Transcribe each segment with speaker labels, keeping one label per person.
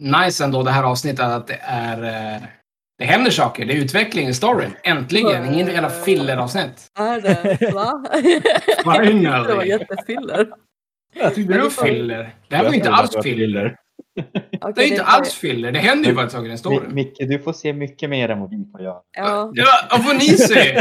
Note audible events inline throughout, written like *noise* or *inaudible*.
Speaker 1: nice ändå det här avsnittet att det är... eh, Det händer saker. Det är utveckling i storyn. Äntligen! Ingen jävla filler-avsnitt.
Speaker 2: Är det? Va? *laughs*
Speaker 1: Finally.
Speaker 2: det var jättefiller.
Speaker 1: Jag tyckte det var filler. Det här var ju inte alls filler. *laughs* Det är ju inte alls filler. Det händer ju bara saker i en story.
Speaker 3: Mi- Micke, du får se mycket mer än vad vi får göra.
Speaker 2: Ja,
Speaker 1: Ja, vad får ni se?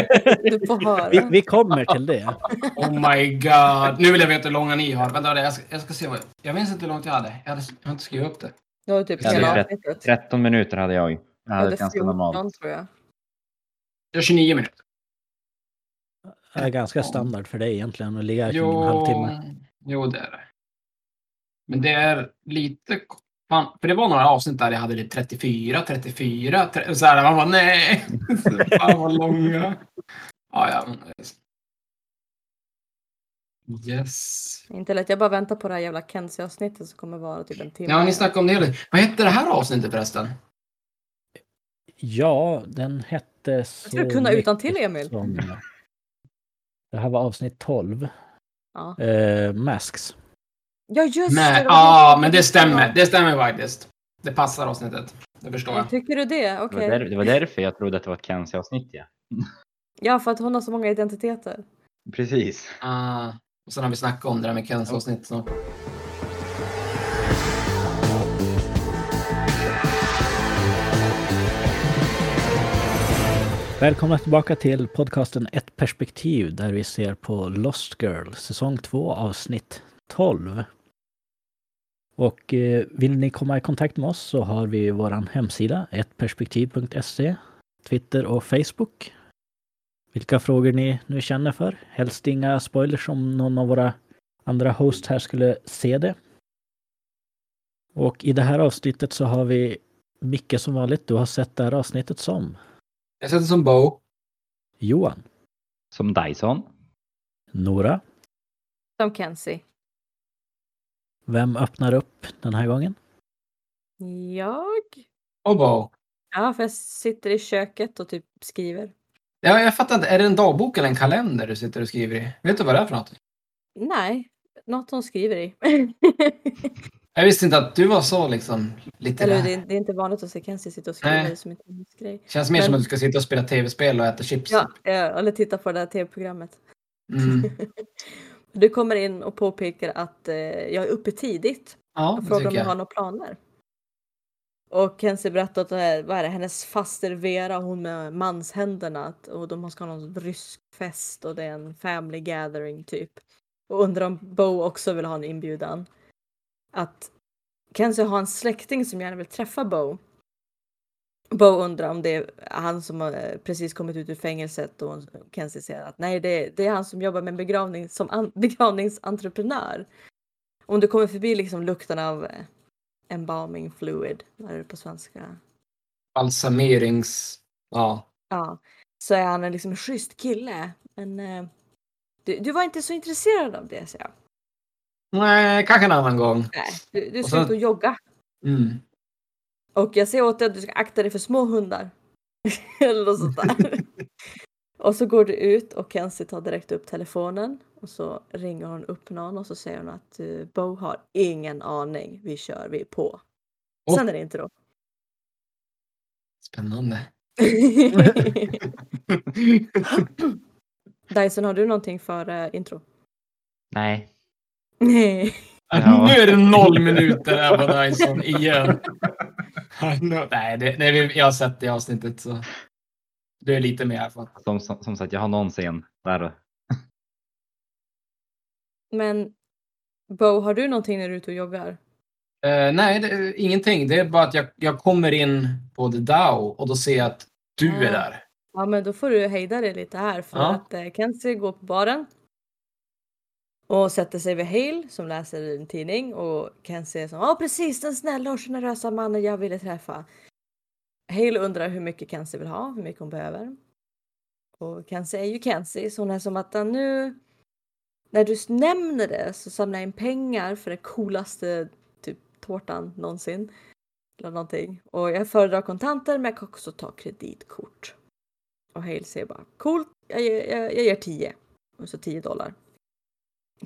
Speaker 1: *laughs*
Speaker 2: du får höra.
Speaker 4: Vi, vi kommer till det.
Speaker 1: Oh my god. Nu vill jag veta hur långa ni har. Vänta, jag ska, jag ska se vad... Jag minns inte hur långt jag hade. Jag, hade, jag har inte skrivit upp det.
Speaker 2: Du har typ
Speaker 3: Ja, det
Speaker 2: hela
Speaker 3: är rätt.
Speaker 2: avsnittet.
Speaker 3: 13 minuter hade jag. Jag hade ett ganska
Speaker 2: 14
Speaker 3: normalt.
Speaker 2: tror jag.
Speaker 1: Har 29 minuter.
Speaker 4: Det är ganska standard för dig egentligen att ligga kring en halvtimme.
Speaker 1: jo, det är det. Men det är lite... Fan, för det var några avsnitt där jag hade det 34, 34, 30, så här, man bara nej. *laughs* Fan vad långa. Ja, ja. men- Yes.
Speaker 2: Inte lätt. Jag bara väntar på det här jävla Kenzie-avsnittet som kommer vara typ en timme.
Speaker 1: Ja, ni snackade om det. Vad hette det här avsnittet förresten?
Speaker 4: Ja, den hette så...
Speaker 2: ska du kunna
Speaker 4: mycket
Speaker 2: utantill, Emil.
Speaker 4: Som... Det här var avsnitt 12.
Speaker 2: Ja,
Speaker 4: Eh, Masks.
Speaker 2: ja just
Speaker 1: Men,
Speaker 2: det.
Speaker 1: ja, men det stämmer. Det stämmer faktiskt. Det passar avsnittet. Det förstår
Speaker 2: Ja,
Speaker 1: jag.
Speaker 2: Tycker du det?
Speaker 3: Det var,
Speaker 2: Okej.
Speaker 3: där, det var därför jag trodde att det var ett Kenzie-avsnitt. Ja.
Speaker 2: Ja, för att hon har så många identiteter.
Speaker 3: Precis.
Speaker 1: Ah, och sen har vi snackat om det där med Kens avsnitt. Så.
Speaker 4: Välkomna tillbaka till podcasten Ett perspektiv där vi ser på Lost Girl säsong 2 avsnitt 12. Och eh, vill ni komma i kontakt med oss så har vi våran hemsida ettperspektiv.se, Twitter och Facebook. Vilka frågor ni nu känner för. Helst inga spoilers om någon av våra andra hosts här skulle se det. Och i det här avsnittet så har vi Micke som vanligt. Du har sett det här avsnittet som
Speaker 1: Jag sätter som Bo.
Speaker 4: Johan,
Speaker 3: Som Dyson.
Speaker 4: Nora.
Speaker 2: Som Kenzie.
Speaker 4: Vem öppnar upp den här gången?
Speaker 2: Jag?
Speaker 1: Och Bo.
Speaker 2: Ja, för jag sitter i köket och typ skriver.
Speaker 1: Ja, jag fattar inte. Är det en dagbok eller en kalender du sitter och skriver i? Vet du vad det är för något?
Speaker 2: Nej, något hon skriver i.
Speaker 1: Jag visste inte att du var så liksom lite...
Speaker 2: Eller det det är inte vanligt att se Kenzie sitta och skriva
Speaker 1: Nej.
Speaker 2: som en tidningsgrej.
Speaker 1: Känns mer
Speaker 2: Men-
Speaker 1: som att du ska sitta och spela tv-spel och äta chips.
Speaker 2: Ja, eller titta på det här tv-programmet.
Speaker 1: Mm. *laughs*
Speaker 2: Du kommer in och påpekar att eh, jag är uppe tidigt
Speaker 1: Ja,
Speaker 2: och frågar om jag har några planer. Och Kenzie berättar att vad är det, hennes faster Vera, hon med manshänderna, att, och de ska ha någon rysk fest och det är en family gathering typ. Och undrar om Bo också vill ha en inbjudan. Att Kenzie har en släkting som gärna vill träffa Bo. Bo undrar om det är han som har eh, precis kommit ut ur fängelset och Kenzie säger att nej, det är, det är han som jobbar med begravning som an, *laughs* begravningsentreprenör. Om du kommer förbi liksom lukten av eh, embalming fluid, vad är det på svenska?
Speaker 1: Balsamerings... Ja.
Speaker 2: Ja, så är han en liksom schysst kille. Men eh, du, du var inte så intresserad av det, säger jag.
Speaker 1: Nej, kanske en annan gång.
Speaker 2: Nej, du, du ska ut och jogga.
Speaker 1: Mm.
Speaker 2: Och jag säger åt dig att du ska akta dig för små hundar. *laughs* Eller något sånt där. *laughs* och så går du ut och Kenzie tar direkt upp telefonen. Och så ringer hon upp någon och så säger hon att uh, Bo har ingen aning. Vi kör, vi är på.
Speaker 1: Och-
Speaker 2: Sen är det inte då.
Speaker 1: Spännande. *laughs*
Speaker 2: Dyson, har du någonting för eh, intro?
Speaker 3: Nej.
Speaker 2: Nej.
Speaker 3: Ja.
Speaker 1: Nu är det noll minuter här på Dyson igen. *laughs* Nej, det, det, jag har sett det avsnittet så. Du är lite fall.
Speaker 3: Som, som, som sagt, jag har någon scen där.
Speaker 2: Men Bo, har du någonting när du är ute och joggar?
Speaker 1: Eh, nej, det, ingenting. Det är bara att jag, jag kommer in på The Dow och då ser jag att du är
Speaker 2: Ah.
Speaker 1: där.
Speaker 2: Ja, men då får du hejda dig lite här för
Speaker 1: Ja.
Speaker 2: att eh, Kenzie går på baren. Och sätter sig vid Hale som läser en tidning och Kenzie är som ja precis den snälla och generösa mannen jag ville träffa. Hale undrar hur mycket Kenzie vill ha, hur mycket hon behöver. Och Kenzie är ju Kenzie så hon är som att "Ah, nu när du nämner det så samlar jag in pengar för den coolaste typ tårtan någonsin. Eller någonting. Och jag föredrar kontanter men jag kan också ta kreditkort. Och Hale säger bara coolt, jag, ger- jag, jag ger 10. Och så 10 dollar.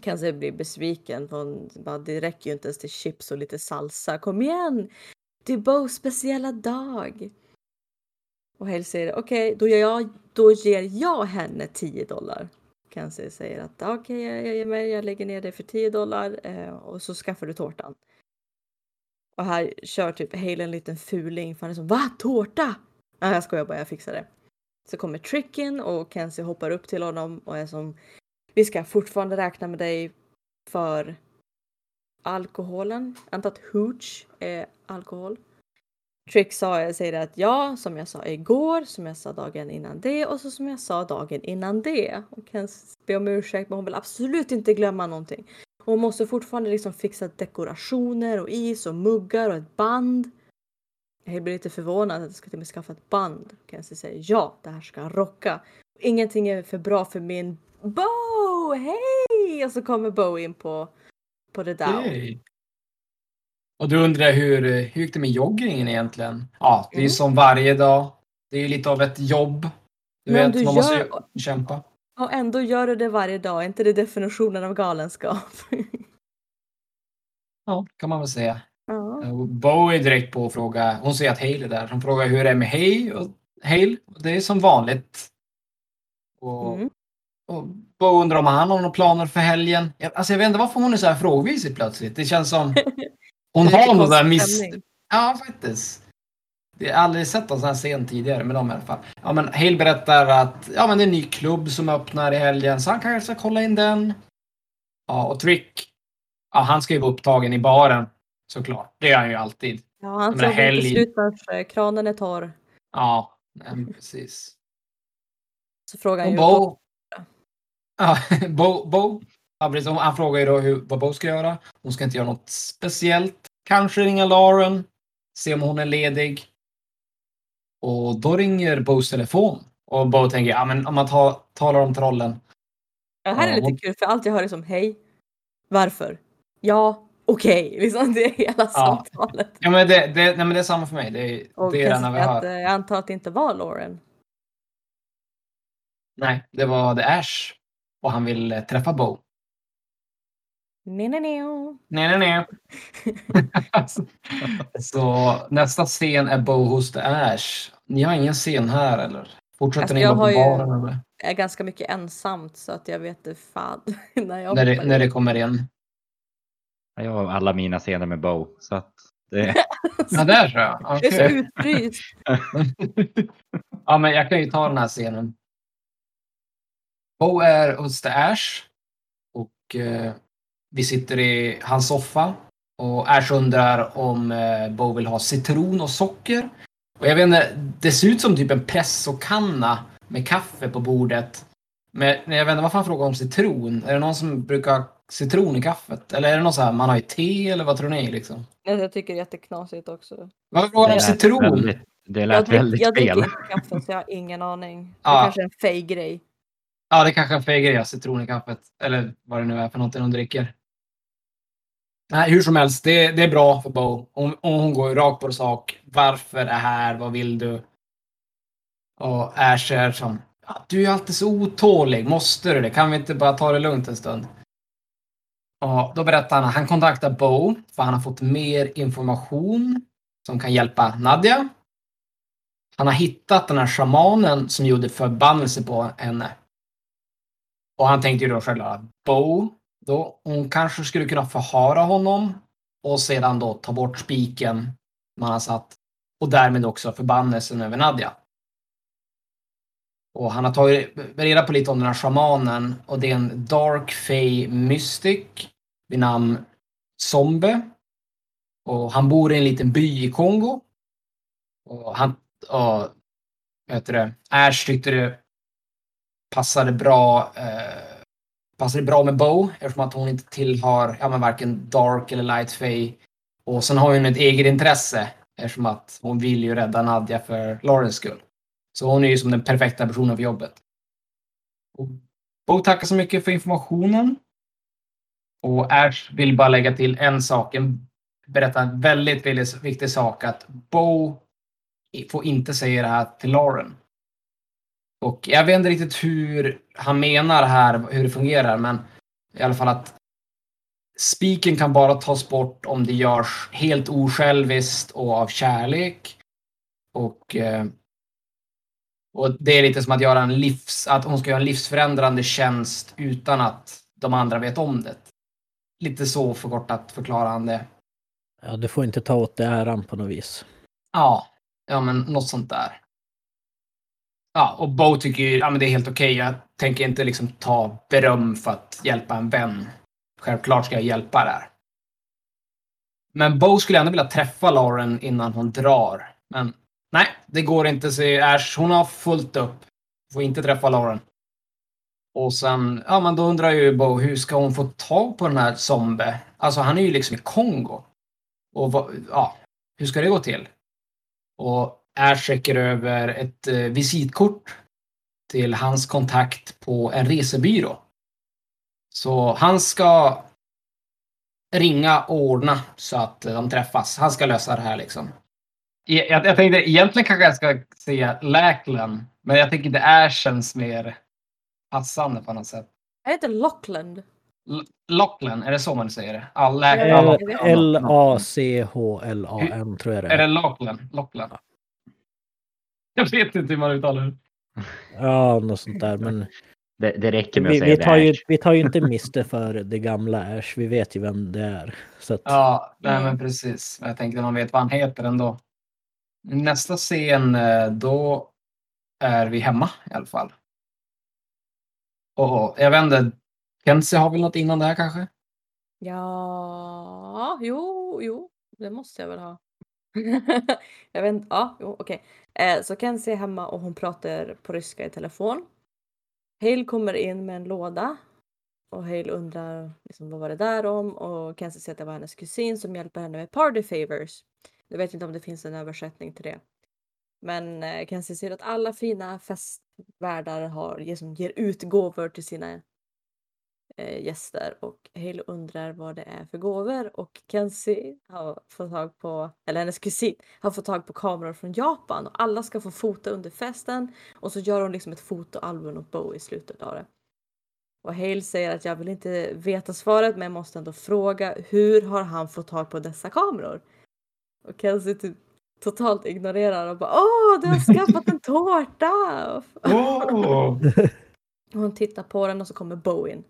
Speaker 2: Kanske blir besviken för hon bara, det räcker ju inte ens till chips och lite salsa. Kom igen! det är Bows speciella dag. Och Hale säger okej, då, ger jag, då ger jag henne 10 dollar. Kenzie säger att ah, okej, jag, jag ger mig, jag lägger ner det för 10 dollar eh, och så skaffar du tårtan. Och här kör typ Hale en liten fuling för han är som va? Tårta? Nej jag skojar bara, jag fixar det. Så kommer Trickin och Kenzie hoppar upp till honom och är som vi ska fortfarande räkna med dig för alkoholen. Jag antar att hooch är alkohol. Trick sa, säger att ja, som jag sa igår, som jag sa dagen innan det och så som jag sa dagen innan det. Och kan be om ursäkt men hon vill absolut inte glömma någonting. Hon måste fortfarande liksom fixa dekorationer och is och muggar och ett band. Jag blir lite förvånad att jag ska till och med skaffa ett band. Kenzie säger ja, det här ska rocka. Ingenting är för bra för min Bo! Hej! Och så kommer Bo in på, på det där.
Speaker 1: Hey. Och du undrar hur, hur gick det med joggingen egentligen? Ja, det är
Speaker 2: Mm.
Speaker 1: som varje dag. Det är ju lite av ett jobb. Du
Speaker 2: Men
Speaker 1: vet,
Speaker 2: du
Speaker 1: man måste
Speaker 2: gör-
Speaker 1: ju kämpa.
Speaker 2: Och ändå gör du det varje dag. Är inte det definitionen av galenskap?
Speaker 1: Ja, kan man väl säga.
Speaker 2: ja.
Speaker 1: Bo är direkt på att fråga. Hon säger att Hale är där. Hon frågar hur det är med Hale. Och Hale, det är som vanligt. Och,
Speaker 2: Mm.
Speaker 1: och Bo undrar om han har några planer för helgen. Jag, alltså jag vet inte varför hon är så här frågvis plötsligt. Det känns som *laughs* hon har någon där miss... Ja, faktiskt. Jag har aldrig sett en sån här scen tidigare med dem i alla fall. Ja, men Hale berättar att ja, men det är en ny klubb som öppnar i helgen, så han kanske ska kolla in den. Ja, och Trick, ja, han ska ju vara upptagen i baren såklart. Det är han ju alltid.
Speaker 2: Ja, han tror inte slut förrän kranen är torr.
Speaker 1: Ja, nej, precis.
Speaker 2: Så frågar han ju
Speaker 1: Bo... Ja, *laughs* Bo, Bo ja, precis, han frågar ju då hur, vad Bo ska göra. Hon ska inte göra något speciellt. Kanske ringa Lauren. Se om hon är ledig. Och då ringer Bos telefon. Och Bo tänker, ja men om man tar, talar om trollen.
Speaker 2: Det här är
Speaker 1: Ja,
Speaker 2: lite
Speaker 1: hon-
Speaker 2: kul för allt jag hör är som hej. Varför? Ja, okej. *laughs* Liksom det är hela samtalet.
Speaker 1: Ja men det, det, nej, men det är samma för mig. Det,
Speaker 2: Och
Speaker 1: det är enda vi
Speaker 2: att,
Speaker 1: hör.
Speaker 2: eh, jag antar att det inte var Lauren.
Speaker 1: Nej, det var The Ash. Och han vill eh, träffa Bo.
Speaker 2: Nej, nej, nej.
Speaker 1: Nej, nej, *laughs* nej. så nästa scen är Bo hos The Ash. Ni har ingen scen här eller? Fortsätter
Speaker 2: Alltså,
Speaker 1: ni
Speaker 2: jag
Speaker 1: bara på baren eller?
Speaker 2: är ganska mycket ensamt så att jag vet fan *laughs* när jag
Speaker 1: När det, när det kommer in.
Speaker 3: Jag har alla mina scener med Bo. Så att det, *laughs*
Speaker 1: Ja, där så. ja.
Speaker 2: Jag är så utfryst.
Speaker 1: ja, men jag kan ju ta den här scenen. Bo är hos The Ash. Och eh, vi sitter i hans soffa. Och Ash undrar om eh, Bo vill ha citron och socker. Och jag vet inte, det ser ut som typ en pressokanna med kaffe på bordet. Men jag vet inte varför han frågar om citron. Är det någon som brukar ha citron i kaffet? Eller är det något så här man har i te eller vad tror ni liksom?
Speaker 2: Jag tycker det är jätteknasigt också.
Speaker 1: Varför frågar han om citron?
Speaker 3: väldigt, det
Speaker 2: Jag,
Speaker 3: lät
Speaker 2: drick,
Speaker 3: väldigt
Speaker 2: jag dricker
Speaker 3: fel.
Speaker 2: inte kaffe så jag har ingen aning. Det
Speaker 1: Ja.
Speaker 2: kanske är en fake grej.
Speaker 1: Ja, det kanske är en fake grej, citron i kaffet. Eller vad det nu är för någonting hon dricker. Nej, hur som helst, det, det är bra för Bo. Hon, hon går ju rakt på sak. Varför är här? Vad vill du? Och Ash är som, ja, du är alltid så otålig. Måste du det? Kan vi inte bara ta det lugnt en stund? Och då berättar han att han kontaktar Bo för han har fått mer information som kan hjälpa Nadja. Han har hittat den här shamanen som gjorde förbannelse på henne. Och han tänkte ju då självklart att Bo, då, hon kanske skulle kunna förhöra honom och sedan då ta bort spiken man har satt och därmed också förbannelsen över Nadja. Och han har tagit reda på lite om den här shamanen och det är en Dark Fey Mystic vid namn Zombe. Och han bor i en liten by i Kongo. Och han, och, vad heter det, Ash tyckte det passade bra, eh, Passar det bra med Bo eftersom att hon inte tillhör ja, men varken Dark eller Light Fae. Och sen har hon ett eget intresse eftersom att hon vill ju rädda Nadja för Laurens skull. Så hon är ju som den perfekta personen för jobbet. Och Bo tackar så mycket för informationen. Och Ash vill bara lägga till en sak, en, berätta en väldigt, väldigt viktig sak att Bo får inte säga det här till Lauren. Och jag vet inte riktigt hur han menar här, hur det fungerar, men i alla fall att spiken kan bara tas bort om det görs helt osjälviskt och av kärlek. Och, eh, och det är lite som att göra en livs, att hon ska göra en livsförändrande tjänst utan att de andra vet om det. Lite så förkortat förklarar han det.
Speaker 4: Ja, du får inte ta åt dig äran på något vis.
Speaker 1: Ja, ja men något sånt där. Ja, och Bo tycker ju ja, men det är helt okej. Jag tänker inte liksom ta beröm för att hjälpa en vän. Självklart ska jag hjälpa där. Men Bo skulle ändå vilja träffa Lauren innan hon drar. Men nej, det går inte, säger Ash. Hon har fullt upp. Får inte träffa Lauren. Och sen, ja men då undrar ju Bo, hur ska hon få tag på den här zombie? Alltså han är ju liksom i Kongo. Och vad, ja, hur ska det gå till? Och Ash skickar över ett eh, visitkort till hans kontakt på en resebyrå. Så han ska ringa och ordna så att de träffas. Han ska lösa det här liksom. Jag, jag, tänkte egentligen kanske jag ska säga Lackland, men jag tycker det är känns mer passande på något sätt.
Speaker 2: Jag heter Lockland.
Speaker 1: L- Lockland, är det så man säger det?
Speaker 4: L-A-C-H-L-A-N tror jag det
Speaker 1: Är det
Speaker 4: är.
Speaker 1: Lockland? Lockland? Jag vet inte hur man uttalar det.
Speaker 4: Ja, något sånt där. Men
Speaker 3: Det, det räcker med att
Speaker 4: vi,
Speaker 3: säga
Speaker 4: vi, tar ju,
Speaker 3: Ash.
Speaker 4: vi tar ju inte miste för det gamla Ash. Vi vet ju vem det är. Så att,
Speaker 1: Ja, nej men precis. Jag tänkte man vet vad han heter ändå. Nästa scen, eh, då är vi hemma i alla fall. Och jag vet inte, Kenzie har väl något innan det här kanske?
Speaker 2: Ja, jo, jo, det måste jag väl ha. *laughs* jag vet inte, ja, jo, okej. Eh, så Kenzie är hemma och hon pratar på ryska i telefon. Hale kommer in med en låda och Hale undrar liksom, vad var det där om och Kenzie säger att det var hennes kusin som hjälper henne med party favors. Jag vet inte om det finns en översättning till det. Men eh, Kenzie säger att alla fina festvärdar har, liksom, ger ut gåvor till sina gäster och Hale undrar vad det är för gåvor och Kenzie har fått tag på, eller hennes kusin har fått tag på kameror från Japan och alla ska få fota under festen och så gör hon liksom ett fotoalbum åt Bo i slutet av det. Och Hale säger att jag vill inte veta svaret men jag måste ändå fråga hur har han fått tag på dessa kameror? Och Kenzie typ totalt ignorerar och bara åh du har skaffat en tårta! *laughs*
Speaker 1: Oh.
Speaker 2: Hon tittar på den och så kommer Bo in.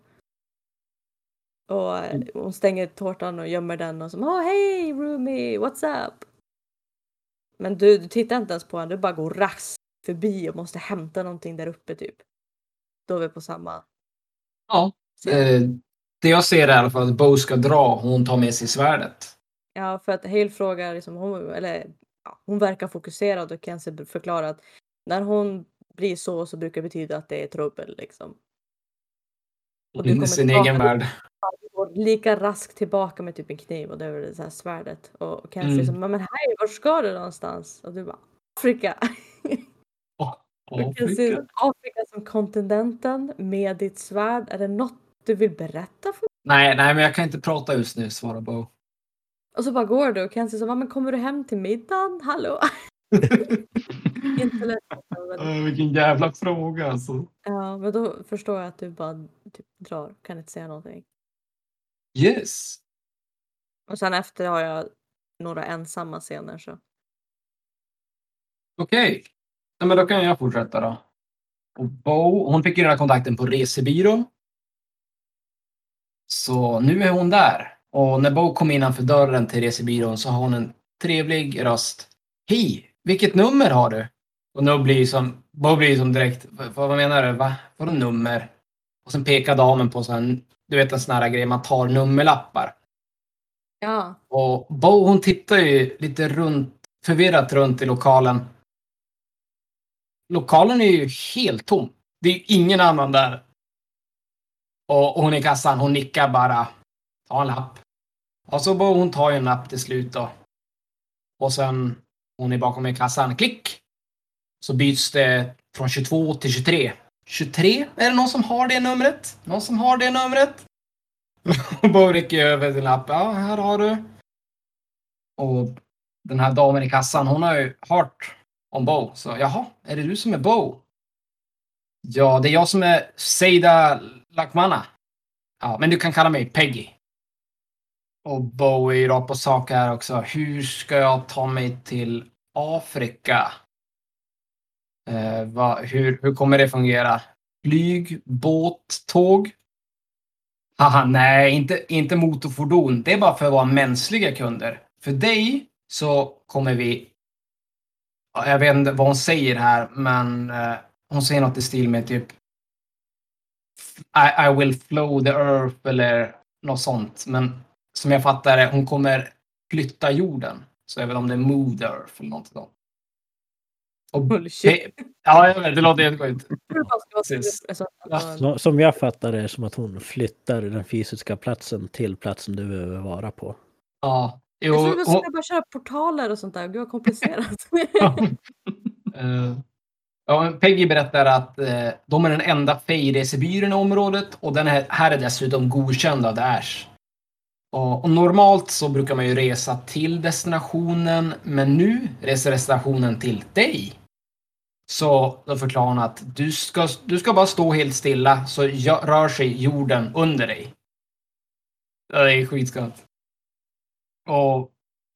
Speaker 2: Och eh, hon stänger tårtan och gömmer den och så åh hej roomie, what's up? Men du, du tittar inte ens på henne, du bara går raskt förbi och måste hämta någonting där uppe typ. Då är vi på samma.
Speaker 1: Ja, eh, det jag ser är i alla fall att Bo ska dra och hon tar med sig svärdet.
Speaker 2: Ja, för att Hale frågar, liksom, hon, eller ja, hon verkar fokuserad och Kenzie förklarar att när hon blir så så brukar det betyda att det är trubbel liksom. Och du kommer
Speaker 1: sin
Speaker 2: tillbaka-
Speaker 1: egen värld.
Speaker 2: lika raskt tillbaka med typ en kniv och det är det så här svärdet. Och Kenzie
Speaker 1: Mm.
Speaker 2: liksom, men hej, vart ska du någonstans? Och du bara, Afrika. *laughs* Och Kenzie,
Speaker 1: Afrika.
Speaker 2: Afrika som kontinenten med ditt svärd. Är det något du vill berätta för mig?
Speaker 1: Nej, nej, men jag kan inte prata just nu, svarar Bo.
Speaker 2: Och så bara går du och Kenzie så, men kommer du hem till middagen? Hallå? *laughs* *laughs* Inte lätt. Men,
Speaker 1: vilken jävla fråga alltså.
Speaker 2: ja, men då förstår jag att du bara typ, drar, kan inte säga någonting.
Speaker 1: Yes.
Speaker 2: Och sen efter har jag några ensamma scener så.
Speaker 1: Okej. Ja, men då kan jag fortsätta då. Och Bo, hon fick ju den här kontakten på resebyrån. Så nu är hon där. Och när Bo kom innanför dörren till resebyrån så har hon en trevlig röst. Hej! Vilket nummer har du? Och nu blir som, Bo blir som direkt, vad, vad menar du? Va? Vadå nummer? Och sen pekar damen på sån, du vet en sån här grej man tar nummerlappar.
Speaker 2: Ja.
Speaker 1: Och Bo hon tittar ju lite runt, förvirrat runt i lokalen. Lokalen är ju helt tom. Det är ju ingen annan där. Och, och hon i kassan, hon nickar bara. Ta en lapp. Och så Bo hon tar ju en lapp till slut då. Och sen hon är bakom i kassan, klick! Så byts det från 22 till 23. 23? Är det någon som har det numret? Någon som har det numret? *laughs* Och rycker över sin lapp. Ja, här har du. Och den här damen i kassan, hon har ju hört om Bo. Så jaha, är det du som är Bo? Ja, det är jag som är Seida Lakmana. Ja, men du kan kalla mig Peggy. Och Bo är ju rakt på sak här också. Hur ska jag ta mig till Afrika? Eh, va, hur, hur kommer det fungera? Flyg, båt, tåg? Haha, nej, inte, inte motorfordon. Det är bara för våra mänskliga kunder. För dig så kommer vi... Jag vet inte vad hon säger här, men eh, hon säger något i stil med typ I, I will flow the earth eller något sånt. Men som jag fattar det, hon kommer flytta jorden. Så jag vet inte om det är move the earth eller något sånt. Och,
Speaker 2: Bullshit.
Speaker 1: ja, jag vet, det låter Precis.
Speaker 2: alltså,
Speaker 1: Ja.
Speaker 4: Så- Som jag fattar det som att hon flyttar den fysiska platsen till platsen du behöver vara på.
Speaker 1: Ja, jo,
Speaker 2: Jag trodde
Speaker 1: hon-
Speaker 2: skulle bara köra portaler och sånt där. Gud vad komplicerat. *laughs*
Speaker 1: Eh, ja, men Peggy berättar att eh, de är den enda fejresebyrån i området och den här, här är dessutom godkänd av Daesh. Och, och normalt så brukar man ju resa till destinationen, men nu reser destinationen till dig. Så då förklarar hon att du ska, du ska bara stå helt stilla så rör sig jorden under dig. Det är skitskumt. Och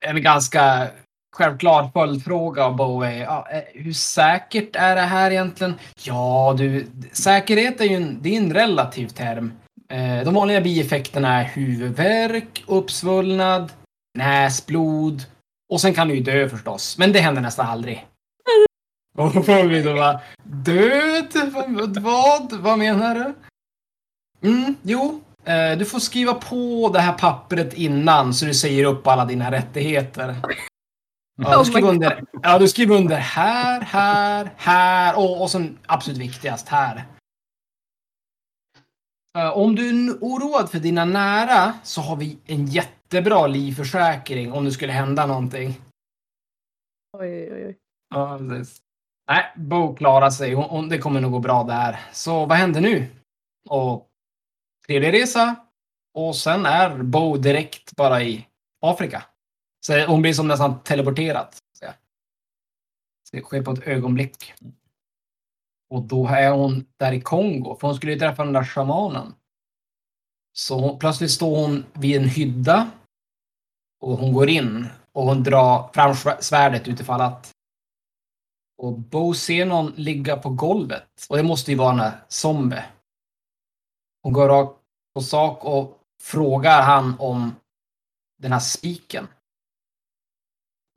Speaker 1: en ganska självklar följdfråga av Bowie. ja, eh, hur säkert är det här egentligen? Ja, du, säkerhet är ju en, det är en relativ term. Eh, de vanliga bieffekterna är huvudvärk, uppsvullnad, näsblod och sen kan du ju dö förstås. Men det händer nästan aldrig. Och då får vi då bara, död? Vad? Vad, vad menar du? Mm, jo, eh, du får skriva på det här pappret innan så du säger upp alla dina rättigheter. Ja,
Speaker 2: Oh
Speaker 1: du skriver
Speaker 2: my
Speaker 1: under, ja, du skriver under här, här, här och, och sen absolut viktigast här. Eh, Om du är oroad för dina nära så har vi en jättebra livförsäkring om det skulle hända någonting.
Speaker 2: oj, oj, oj.
Speaker 1: Ja, precis. Nej, Bo klarar sig. Hon, det kommer nog gå bra där. Så vad händer nu? Och trevlig resa. Och sen är Bo direkt bara i Afrika. Så hon blir som nästan teleporterad. Så det sker på ett ögonblick. Och då är hon där i Kongo, för hon skulle ju träffa den där shamanen. Så hon, plötsligt står hon vid en hydda. Och hon går in och hon drar fram svärdet utifall att och Bo ser någon ligga på golvet. Och det måste ju vara den zombie. Hon går rakt på sak och frågar han om den här spiken.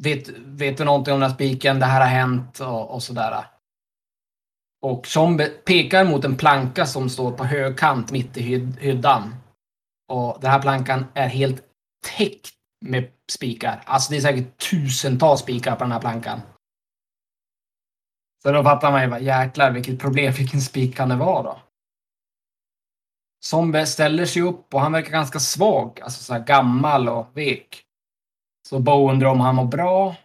Speaker 1: Vet, vet du någonting om den här spiken? Det här har hänt och, och sådär. Och zombie pekar mot en planka som står på högkant mitt i hyd, hyddan. Och den här plankan är helt täckt med spikar. Alltså det är säkert tusentals spikar på den här plankan. Så då fattar man ju bara, jäklar vilket problem, *laughs* vilken spik kan det vara då? Zombie ställer sig upp och han verkar ganska svag, alltså så här gammal och vek. Så Bo undrar om han mår bra.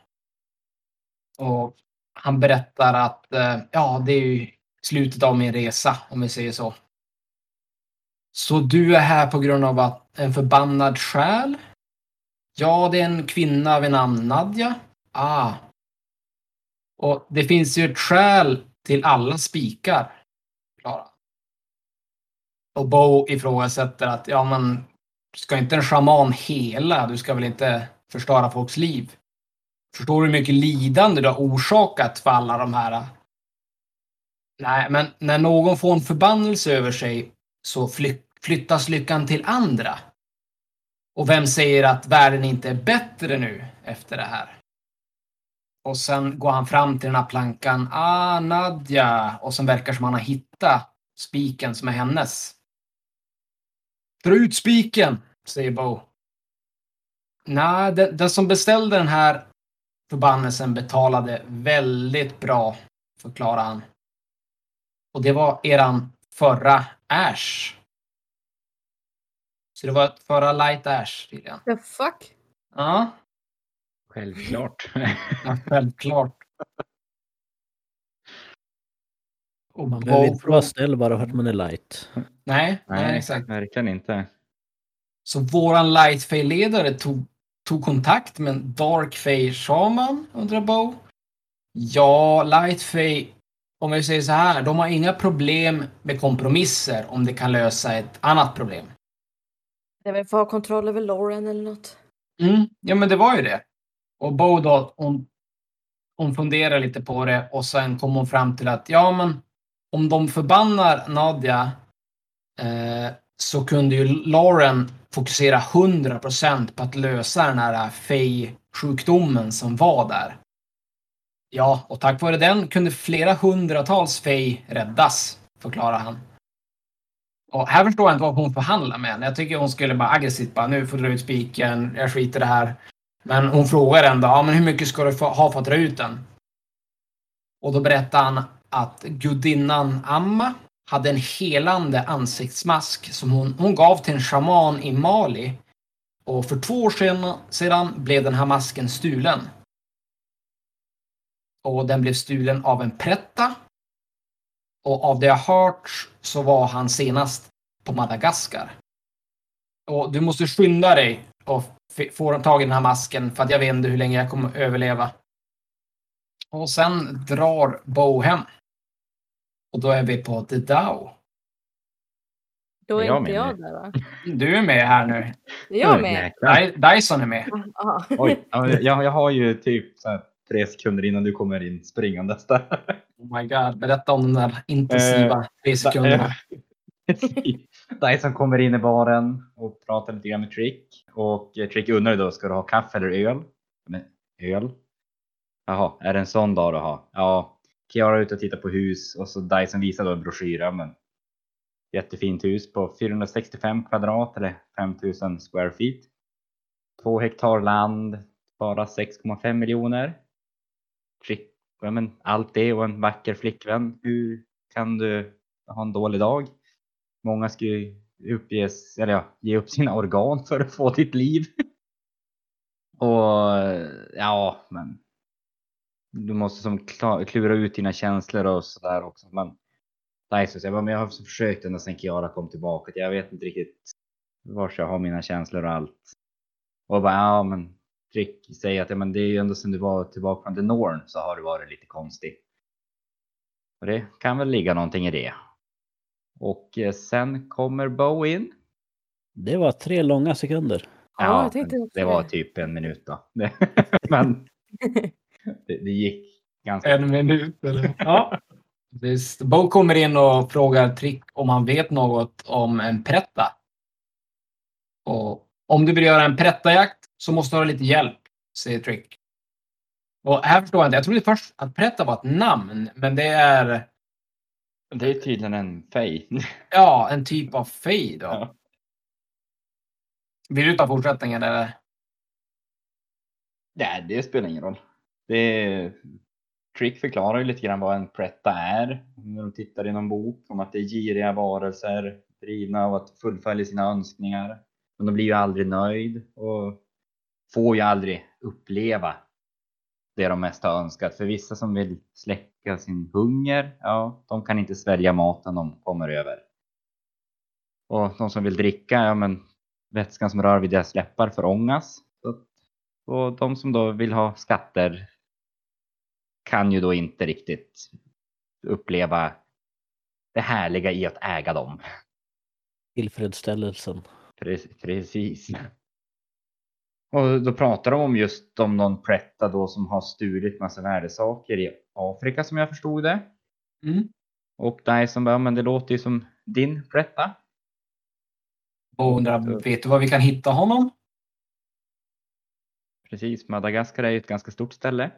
Speaker 1: Och han berättar att eh, ja, det är ju slutet av min resa, om vi säger så. Så du är här på grund av att en förbannad själ? Ja, det är en kvinna vid namn Nadja. Ah, och det finns ju ett skäl till alla spikar. Klara. Och Bo ifrågasätter att, ja men, ska inte en shaman hela? Du ska väl inte förstöra folks liv? Förstår du hur mycket lidande du har orsakat för alla de här? Nej, men när någon får en förbannelse över sig så fly- flyttas lyckan till andra. Och vem säger att världen inte är bättre nu efter det här? Och sen går han fram till den här plankan. Ah, Nadja. Och sen verkar som han har hittat spiken som är hennes. Dra ut spiken, säger Bo. Nej, den, den som beställde den här förbannelsen betalade väldigt bra, förklarar han. Och det var eran förra Ash. Så det var ett förra Light Ash tydligen.
Speaker 2: The fuck?
Speaker 1: Ja,
Speaker 3: Självklart.
Speaker 1: ja självklart. Och
Speaker 4: Man behöver inte vara snäll bara för att man är light.
Speaker 1: Nej, nej, exakt.
Speaker 3: verkligen inte.
Speaker 1: Så våran Lightfay-ledare tog, tog kontakt med en Darkfay Shaman, undrar Bo. Ja, Lightfay, om vi säger så här, de har inga problem med kompromisser om det kan lösa ett annat problem.
Speaker 2: Det är väl för att ha kontroll över Lauren eller något.
Speaker 1: Mm, ja, men det var ju det. Och Bo då, hon, hon funderar lite på det och sen kom hon fram till att ja, men om de förbannar Nadja eh, så kunde ju Lauren fokusera 100% på att lösa den här Fey-sjukdomen som var där. Ja, och tack vare den kunde flera hundratals Fey räddas, förklarar han. Och här förstår jag inte vad hon förhandlar med henne. Jag tycker hon skulle bara aggressivt bara nu får du dra ut spiken, jag skiter i det här. Men hon frågar ändå, ja men hur mycket ska du få, ha för att dra ut den? Och då berättar han att gudinnan Amma hade en helande ansiktsmask som hon, hon gav till en shaman i Mali. Och för två år sedan, sedan blev den här masken stulen. Och den blev stulen av en pretta. Och av det jag hört så var han senast på Madagaskar. Och du måste skynda dig och få tag i den här masken för att jag vet inte hur länge jag kommer överleva. Och sen drar Bo hem. Och då är vi på The Dow.
Speaker 2: Då är
Speaker 3: Jag
Speaker 2: inte
Speaker 3: med
Speaker 2: jag där va?
Speaker 1: Du är med här nu.
Speaker 2: Är jag med?
Speaker 3: Jäklar.
Speaker 1: Dy- Dyson är med.
Speaker 3: Oj, ja, jag, jag har ju typ så här, tre sekunder innan du kommer in springandes där.
Speaker 1: Oh my god, berätta om de där intensiva tre sekunderna. *laughs*
Speaker 3: Dyson kommer in i baren och pratar lite grann med Trick. Och eh, Trick undrar då, ska du ha kaffe eller öl? Men öl? Jaha, är det en sån dag du har? Ja, Kiara är ute och tittar på hus och så Dyson visar då en broschyr. Men jättefint hus på 465 kvadrat eller 5000 square feet. Två hektar land, bara 6,5 miljoner. Ja, men allt det och en vacker flickvän. Hur kan du ha en dålig dag? Många skulle uppges, eller ja, ge upp sina organ för att få ditt liv. *laughs* Och ja, men du måste som kla- klura ut dina känslor och sådär också. Men Dyson säger, "Ja, men jag har försökt ända sedan Kiara kom tillbaka. Jag vet inte riktigt vart jag har mina känslor och allt. Och bara, ja men Trick säger att ja, men det är ju ändå sen du var tillbaka från The Norn så har du varit lite konstig. Och det kan väl ligga någonting i det. Och eh, sen kommer Bo in.
Speaker 4: Det var tre långa sekunder.
Speaker 2: Ja, jag också
Speaker 3: det var typ en minut då. *laughs* men *laughs* det, det gick ganska
Speaker 1: En minut eller? *laughs* Ja. Visst. Bo kommer in och frågar Trick om han vet något om en prätta. Och om du vill göra en prättajakt så måste du ha lite hjälp, säger Trick. Och här förstår jag inte. Jag trodde först att prätta var ett namn, men det är
Speaker 3: Det är tydligen en fej. *laughs*
Speaker 1: ja, en typ av fej då.
Speaker 3: Ja.
Speaker 1: Vill du ta fortsättningen eller?
Speaker 3: Nej, det spelar ingen roll. Det Trick förklarar ju lite grann vad en pretta är. När de tittar i någon bok om att det är giriga varelser drivna av att fullfölja sina önskningar. Men de blir ju aldrig nöjd och får ju aldrig uppleva det de mest har önskat. För vissa som vill släcka sin hunger, ja, de kan inte svälja maten de kommer över. Och de som vill dricka, ja men vätskan som rör vid deras läppar förångas. Och de som då vill ha skatter kan ju då inte riktigt uppleva det härliga i att äga dem.
Speaker 4: Tillfredsställelsen.
Speaker 3: Pre- Precis. Och då pratar de om just om någon pretta då som har stulit massa värdesaker i Afrika som jag förstod det.
Speaker 1: Mm.
Speaker 3: Och Dyson bara, men det låter ju som din pretta.
Speaker 1: Och undrar, vet du var vi kan hitta honom?
Speaker 3: Precis, Madagaskar är ju ett ganska stort ställe.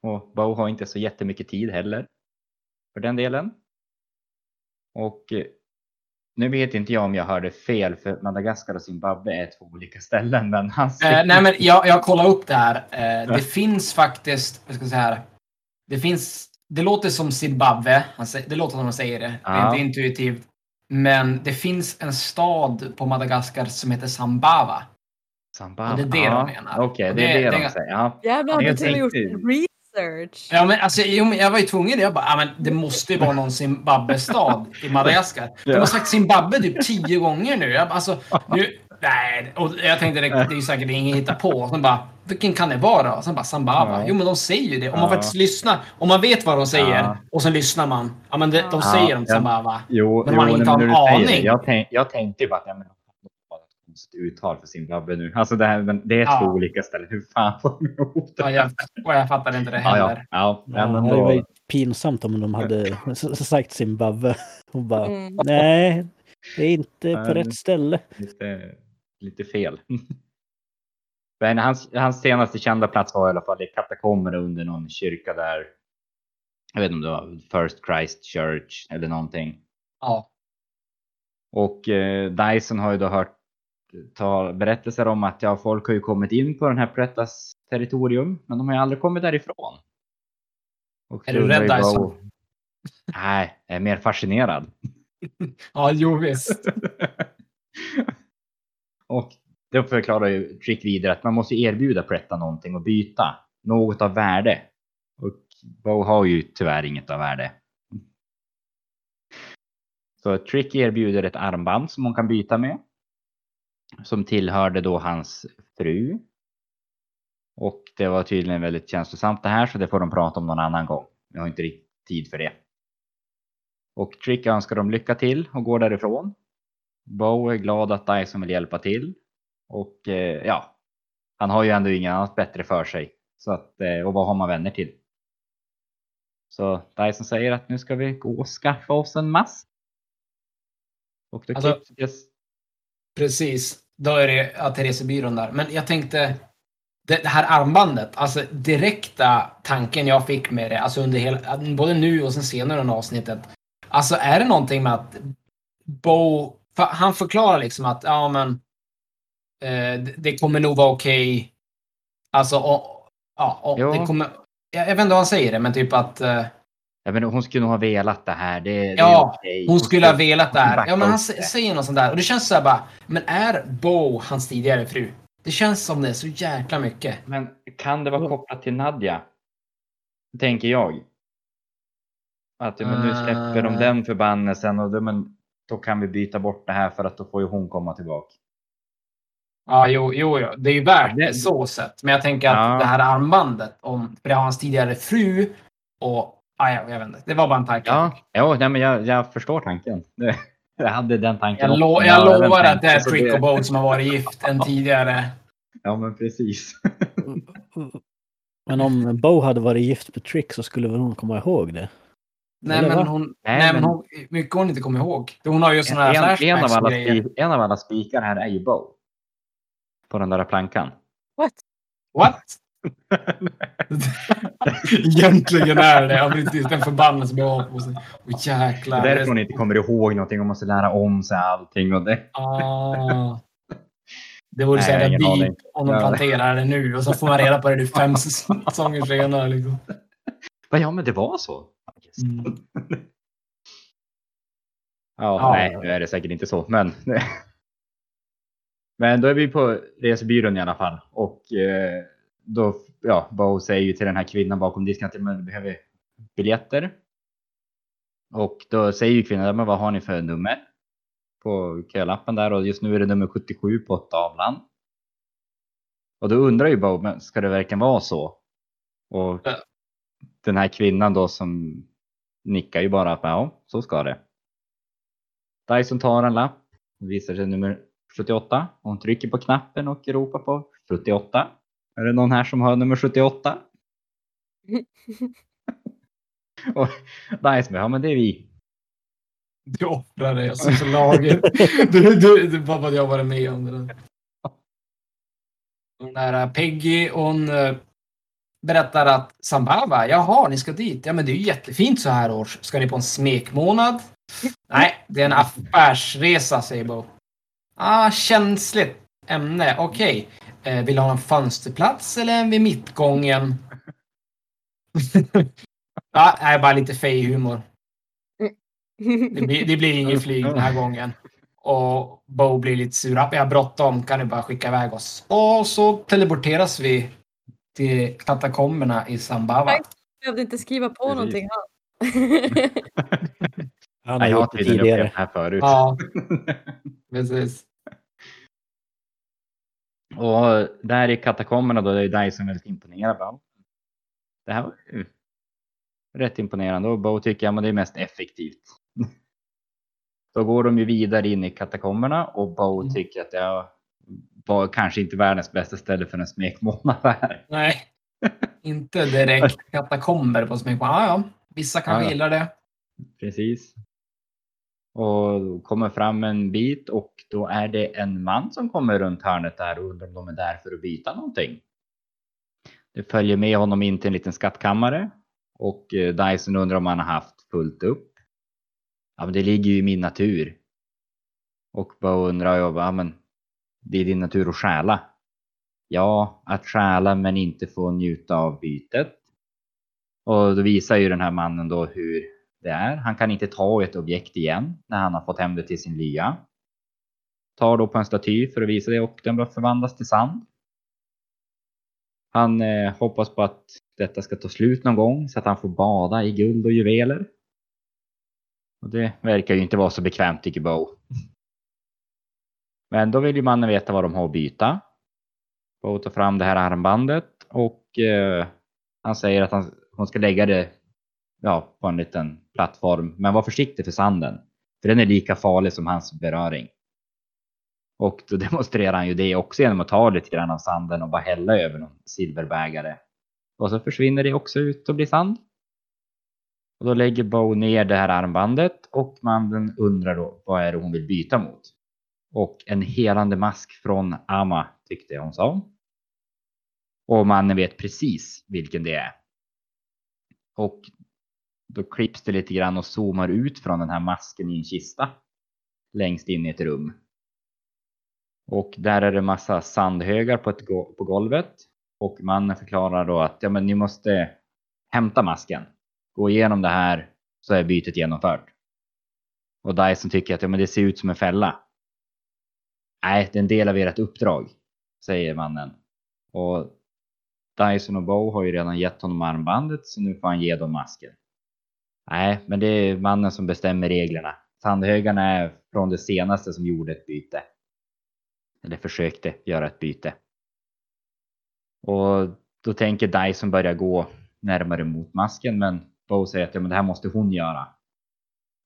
Speaker 3: Och Bo har inte så jättemycket tid heller. För den delen. Och eh, nu vet inte jag om jag hörde fel för Madagaskar och Zimbabwe är två olika ställen. Men han
Speaker 1: Eh, nej, men jag, jag kollar upp det här. Eh, det finns faktiskt, jag ska säga här. Det finns, det låter som Zimbabwe. Det låter som de säger det.
Speaker 3: Ja.
Speaker 1: Inte intuitivt. Men det finns en stad på Madagaskar som heter Sambava.
Speaker 3: Zimbabwe.
Speaker 1: Och det är det
Speaker 3: ja,
Speaker 1: de menar.
Speaker 3: Okej,
Speaker 1: Och
Speaker 3: det är
Speaker 1: det-
Speaker 3: det,
Speaker 1: det-
Speaker 3: de säger. Ja.
Speaker 2: Jävlar, har
Speaker 3: Jag
Speaker 2: du till och med gjort research?
Speaker 1: Ja, men alltså, jag var ju tvungen. Jag bara, ja, men det måste ju vara någon Zimbabwe-stad i Madagaskar. De har sagt Zimbabwe typ tio gånger nu. Jag, alltså, nu nej. Och jag tänkte det, det är ju säkert ingen hittar på. Sen bara, vilken kan det vara? Och sen bara Sambava.
Speaker 3: Ja.
Speaker 1: Jo, men de säger ju det. Om man
Speaker 3: Ja.
Speaker 1: faktiskt lyssnar. Om man vet vad de säger
Speaker 3: Ja.
Speaker 1: och sen lyssnar man. Ja, men de
Speaker 2: Ja.
Speaker 1: säger
Speaker 3: Ja,
Speaker 1: om. Sambava.
Speaker 3: Jo,
Speaker 1: Men man
Speaker 3: jo,
Speaker 1: inte har en aning.
Speaker 3: Jag, tänk, jag tänkte ju bara att konstigt uttal för Zimbabwe nu. Alltså det, här, men det är
Speaker 1: Ja.
Speaker 3: två olika ställen. Hur fan får de ihop det?
Speaker 1: Ja, jag, och jag fattar inte det heller.
Speaker 3: ja, ja,
Speaker 4: Ja,
Speaker 3: men
Speaker 4: det var ju pinsamt om de hade sagt Zimbabwe. Och bara,
Speaker 2: Mm.
Speaker 4: nej, det är inte på rätt ställe.
Speaker 3: lite, lite fel. *laughs* Men hans, hans senaste kända plats var i alla fall i katakomberna under någon kyrka där. Jag vet inte om det var First Christ Church eller någonting.
Speaker 1: Ja.
Speaker 3: Och eh, Dyson har ju då hört ta berättelser om att ja, folk har ju kommit in på den här Pretas territorium, men de har ju aldrig kommit därifrån. Och
Speaker 1: Är du rädd,
Speaker 3: bara-
Speaker 1: Dyson?
Speaker 3: Nej, jag är mer fascinerad. *laughs*
Speaker 1: Ja, jo visst. *laughs*
Speaker 3: och då förklarar ju Trick vidare att man måste erbjuda Pretta någonting och byta. Något av värde. Och Bo har ju tyvärr inget av värde. Så Trick erbjuder ett armband som hon kan byta med. Som tillhörde då hans fru. Och det var tydligen väldigt känslosamt det här så det får de prata om någon annan gång. Jag har inte riktigt tid för det. Och Trick önskar dem lycka till och går därifrån. Bo är glad att Dyson vill hjälpa till. Och eh, ja, han har ju ändå inget annat bättre för sig. Så att, eh, och vad har man vänner till? Så Dyson säger att nu ska vi gå och skaffa oss en mask. Och då
Speaker 1: Alltså-
Speaker 3: klipps
Speaker 1: Precis. Då är det ja, Theresebyrån där. Men jag tänkte, det, här armbandet, alltså direkta tanken jag fick med det, alltså under hela, både nu och sen senare under avsnittet. Alltså är det någonting med att Bo, för han förklarar liksom att ja men eh, det, kommer nog vara okej. Alltså, och, ja, och det kommer, jag, jag vet inte vad han säger det, men typ att eh,
Speaker 3: Jag menar, hon skulle nog ha velat det här. Det, det
Speaker 1: Ja,
Speaker 3: okej.
Speaker 1: hon skulle ha velat det här. Ja, men han säger något sånt där. Och det känns så här bara, men är Bo hans tidigare fru? Det känns som det är så jäkla mycket.
Speaker 3: Men kan det vara kopplat till Nadja? Tänker jag. Att men nu släpper de den förbannelsen och då, men, då kan vi byta bort det här för att då får ju hon komma tillbaka.
Speaker 1: Ja, jo, jo, jo. det är ju värt
Speaker 3: Det-
Speaker 1: det så sett. Men jag tänker att
Speaker 3: Ja.
Speaker 1: det här armbandet, om, för det har hans tidigare fru och, ja, jag, vet inte. Det var bara en tanke.
Speaker 3: Ja, ja nej, men jag, jag förstår tanken. *laughs* Det- Jag hade den tanken
Speaker 1: Jag, lo, jag lovar att det är Trick och Boat som har varit gift än *laughs* tidigare.
Speaker 3: Ja, men precis.
Speaker 4: Men om Bo hade varit gift med Trick så skulle väl hon komma ihåg det?
Speaker 1: Nej,
Speaker 4: Eller
Speaker 1: men
Speaker 4: va?
Speaker 1: hon,
Speaker 3: Nej,
Speaker 1: nej, men
Speaker 3: men-
Speaker 1: hon, mycket hon inte kommer ihåg. Hon har ju såna här
Speaker 3: En, en, av alla spi, en av alla spikar här är ju Bo. På den där plankan.
Speaker 2: What?
Speaker 1: What? Egentligen är det. Ja, precis. Den förbannelse vi har på sig. Åh jäklar.
Speaker 3: Det är därför hon inte kommer ihåg någonting och måste lära om sig allting. Och det.
Speaker 1: Ah. Det vore så jävla deep om de planterar det nu och så får man reda på det nu fem säsonger senare. Liksom.
Speaker 3: Ja, men det var så.
Speaker 1: Mm.
Speaker 3: Ja,
Speaker 1: Ja.
Speaker 3: nej, nu är det säkert inte så, men. *laughs* men då är vi på resebyrån i alla fall och eh, då, ja, Bo säger ju till den här kvinnan bakom disken att man behöver biljetter. Och då säger ju kvinnan, men vad har ni för nummer? På kölappen där och just nu är det nummer 77 på tavlan. Och då undrar ju Bo, men ska det verkligen vara så? Och
Speaker 1: Ja.
Speaker 3: den här kvinnan då som nickar ju bara att ja, så ska det. Dyson tar en lapp, visar sig nummer 78. och Hon trycker på knappen och ropar på 78. Är det någon här som har nummer 78? och bara, ja men det är vi.
Speaker 1: Du offrar dig alltså för laget. *laughs* Du, du, du, bara vad jag varit med om det där. Den där eh, Peggy, hon eh, berättar att Sambava, jaha, ni ska dit. Ja, men det är ju jättefint så här års. Ska ni på en smekmånad? Nej, det är en affärsresa, säger Bo. Ah, känsligt ämne. Okej. Eh, vill du ha en fönsterplats eller en vid mittgången? ja, nej, bara lite fej-humor. Det blir, det blir inget flyg den här gången. Och Bo blir lite sur. Jag har bråttom, kan du bara skicka iväg oss? Och så teleporteras vi till katakomberna i Sambava.
Speaker 2: Nej. behövde inte skriva på
Speaker 3: Precis.
Speaker 2: någonting. han.
Speaker 4: Han har
Speaker 3: jag
Speaker 4: gjort det tidigare.
Speaker 3: det här förut.
Speaker 1: Ja, precis.
Speaker 3: Och där i katakomberna då, det är Dyson väldigt imponerad. Bara, Det här var ju rätt imponerande och Bo tycker att det är mest effektivt. *laughs* Då går de ju vidare in i katakomberna och Bo
Speaker 1: Mm.
Speaker 3: tycker att det var kanske inte världens bästa ställe för en smekmånad.
Speaker 1: Nej. *laughs* Inte direkt katakomber på smekmånad. Ja, ja. Vissa kanske
Speaker 3: ja.
Speaker 1: gillar det.
Speaker 3: Precis. Och kommer fram en bit och då är det en man som kommer runt hörnet där och undrar om de är där för att byta någonting. Det följer med honom in till en liten skattkammare och eh, Dyson undrar om han har haft fullt upp. Ja, men det ligger ju i min natur. Och bara undrar jag, ja men det är din natur att stjäla. Ja, att stjäla men inte få njuta av bytet. Och då visar ju den här mannen då hur det är. Han kan inte ta ett objekt igen när han har fått hem det till sin lya. Tar då på en staty för att visa det och den förvandlas till sand. Han eh, hoppas på att detta ska ta slut någon gång så att han får bada i guld och juveler. Och det verkar ju inte vara så bekvämt tycker Bo. Men då vill ju mannen veta vad de har att byta. Bo tar fram det här armbandet och eh, han säger att han, hon ska lägga det ja, på en liten plattform. Men var försiktig för sanden. För den är lika farlig som hans beröring. Och då *laughs* demonstrerar han ju det också genom att ta lite grann av sanden och bara hälla över någon silverbägare. Och så försvinner det också ut och blir sand. Och då lägger Bo ner det här armbandet och mannen undrar då vad är det hon vill byta mot. Och en helande mask från Ama tyckte hon sa. Och mannen vet precis vilken det är. Och då klipps det lite grann och zoomar ut från den här masken i en kista. Längst in i ett rum. Och där är det massa sandhögar på, ett go- på golvet. Och mannen förklarar då att ja, men ni måste hämta masken. Gå igenom det här så är bytet genomfört. Och Dyson tycker att ja, men det ser ut som en fälla. Nej, det är en del av ert uppdrag, säger mannen. Och Dyson och Bow har ju redan gett honom armbandet så nu får han ge dem masken. Nej, men det är mannen som bestämmer reglerna. Sandhögarna är från det senaste som gjorde ett byte. Eller försökte göra ett byte. Och då tänker Dyson börja gå närmare mot masken men Bo säger att ja, men det här måste hon göra.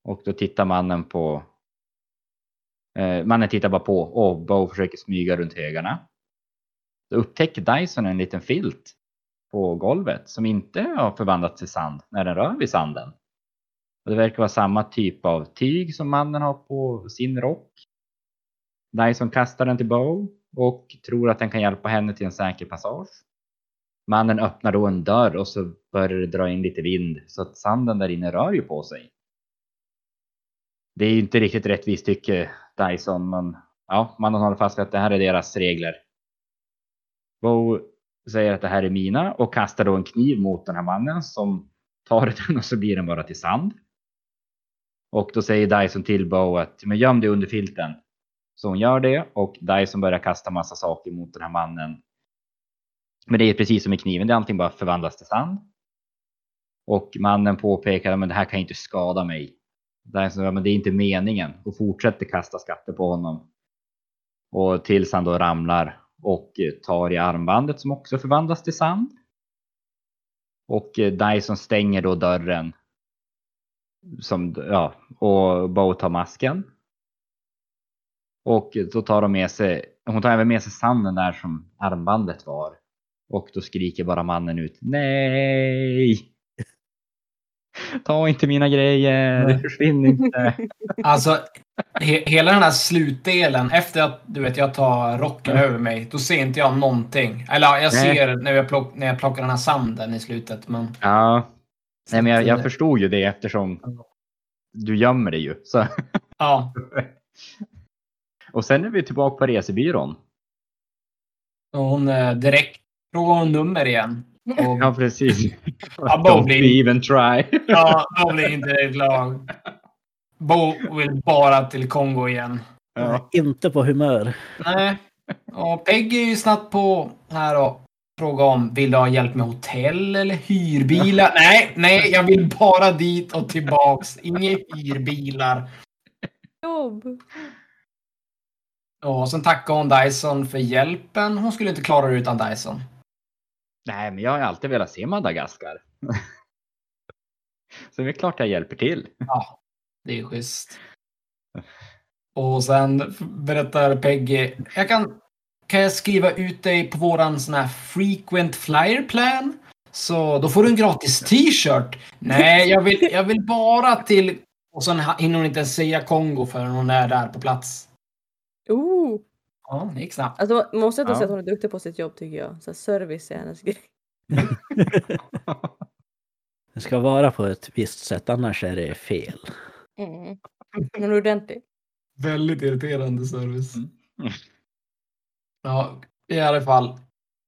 Speaker 3: Och då tittar mannen på eh, Mannen tittar bara på och Bo försöker smyga runt högarna. Då upptäcker Dyson en liten filt på golvet som inte har förvandlats till sand när den rör vid sanden. Och det verkar vara samma typ av tyg som mannen har på sin rock. Dyson kastar den till Bow och tror att den kan hjälpa henne till en säker passage. Mannen öppnar då en dörr och så börjar det dra in lite vind så att sanden där inne rör ju på sig. Det är ju inte riktigt rättvist tycker Dyson men ja, mannen håller fast vid att det här är deras regler. Bo säger att det här är mina och kastar då en kniv mot den här mannen som tar den och så blir den bara till sand. Och då säger Dyson till Bo att men göm dig under filten. Så hon gör det och Dyson börjar kasta massa saker mot den här mannen. Men det är precis som i kniven, det är allting bara förvandlas till sand. Och mannen påpekar att det här kan inte skada mig. Dyson säger men det är inte meningen och fortsätter kasta skatter på honom. Och tills han då ramlar och tar i armbandet som också förvandlas till sand. Och Dyson stänger då dörren. Som, ja, och Bo tar masken. Och då tar de med sig, hon tar även med sig sanden där som armbandet var. Och då skriker bara mannen ut Nej! Ta inte mina grejer,
Speaker 4: Nej.
Speaker 3: försvinn inte. *laughs*
Speaker 1: Alltså, he hela den här slutdelen, efter att du vet, jag tar rocken över mig, då ser inte jag någonting. Eller ja, jag
Speaker 3: Nej.
Speaker 1: ser när jag, plock, när jag plockar den här sanden i slutet, men...
Speaker 3: Ja, nej men jag, jag
Speaker 1: Så-
Speaker 3: förstod ju det eftersom du gömmer dig ju. Så.
Speaker 1: Ja, *laughs*
Speaker 3: Och sen är vi tillbaka på resebyrån.
Speaker 1: och hon eh, direkt frågar hon nummer igen. Och,
Speaker 3: Ja, precis. *laughs*
Speaker 1: Ja, Bo
Speaker 3: Don't
Speaker 1: blir-
Speaker 3: even try. *laughs*
Speaker 1: ja, då blir inte glad. Bo vill bara till Kongo igen.
Speaker 3: Ja.
Speaker 4: Inte på humör.
Speaker 1: Nej. Och Peggy är ju snabbt på här och frågar om vill du ha hjälp med hotell eller hyrbilar? *laughs* Nej, nej, jag vill bara dit och tillbaks. Inga hyrbilar.
Speaker 2: Jobb.
Speaker 1: Och sen tackade hon Dyson för hjälpen. Hon skulle inte klara det utan Dyson.
Speaker 3: Nej, men jag har alltid velat se Madagaskar. *laughs* Så det är klart jag hjälper till.
Speaker 1: Ja, det är schysst. Och sen berättar Peggy, jag kan, kan jag skriva ut dig på våran sån här frequent flyer plan? Så då får du en gratis t-shirt. Nej, jag vill, jag vill bara till... Och sen hinner hon inte ens säga Kongo förrän hon är där på plats.
Speaker 2: Oh.
Speaker 1: Ja, det gick snabbt.
Speaker 2: Alltså, man måste ändå
Speaker 3: Ja.
Speaker 2: säga att hon är duktig på sitt jobb tycker jag. Så service är hennes grej. *laughs*
Speaker 4: Det ska vara på ett visst sätt, annars är det fel.
Speaker 2: Mm. Hon är ordentlig.
Speaker 1: Väldigt irriterande service.
Speaker 3: Mm.
Speaker 1: Ja, i alla fall.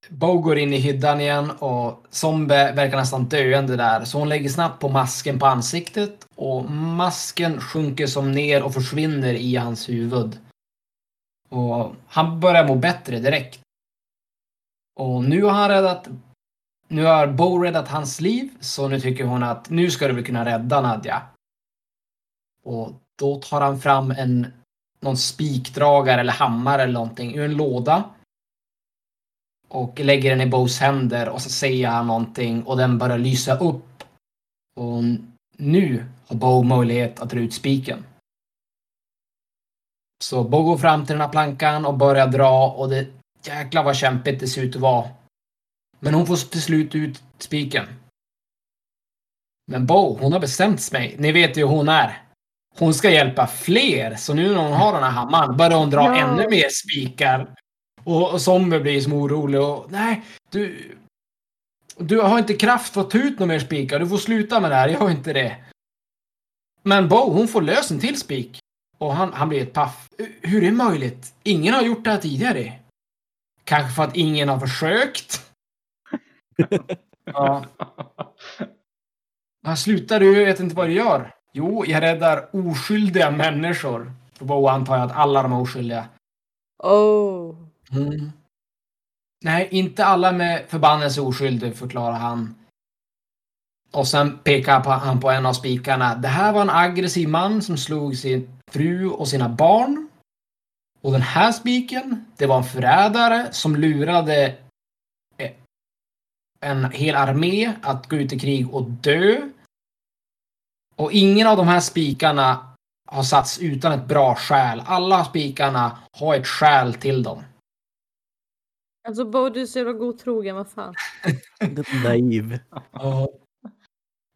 Speaker 1: Bo går in i hyddan igen och Zombie verkar nästan döende där. Så hon lägger snabbt på masken på ansiktet och masken sjunker som ner och försvinner i hans huvud. Och han börjar må bättre direkt. Och nu har han räddat... Nu har Bo räddat hans liv, så nu tycker hon att nu ska du väl kunna rädda Nadja. Och då tar han fram en någon spikdragare eller hammare eller någonting ur en låda. Och lägger den i Bows händer och så säger han någonting och den börjar lysa upp. Och nu har Bow möjlighet att dra ut spiken. Så Bo går fram till den här plankan och börjar dra och det jäklar vad kämpigt det ser ut att vara. Men hon får till slut ut spiken. Men Bo, hon har bestämt sig. Ni vet ju hur hon är. Hon ska hjälpa fler, så nu när hon har den här hammaren börjar hon dra
Speaker 2: Ja.
Speaker 1: ännu mer spikar. Och, och Zombie blir som orolig och nej, du... Du har inte kraft för att ta ut några mer spikar. Du får sluta med det här. Jag har inte det. Men Bo, hon får lös en till spik. Och han, han blir ett paff. Hur är det möjligt? Ingen har gjort det här tidigare. Kanske för att ingen har försökt. *laughs* ja. Ja, Sluta du, jag vet inte vad du gör. Jo, jag räddar oskyldiga människor. För Bo antar jag att alla de är oskyldiga.
Speaker 2: Oh.
Speaker 1: Mm. Nej, inte alla med förbannelse oskyldig, förklarar han. Och sen pekar han på en av spikarna. Det här var en aggressiv man som slog sin fru och sina barn. Och den här spiken, det var en förrädare som lurade eh, en hel armé att gå ut i krig och dö. Och ingen av de här spikarna har satts utan ett bra skäl. Alla spikarna har ett skäl till dem.
Speaker 2: Alltså Bo, du är så jävla godtrogen, vad fan. *laughs*
Speaker 4: Naiv.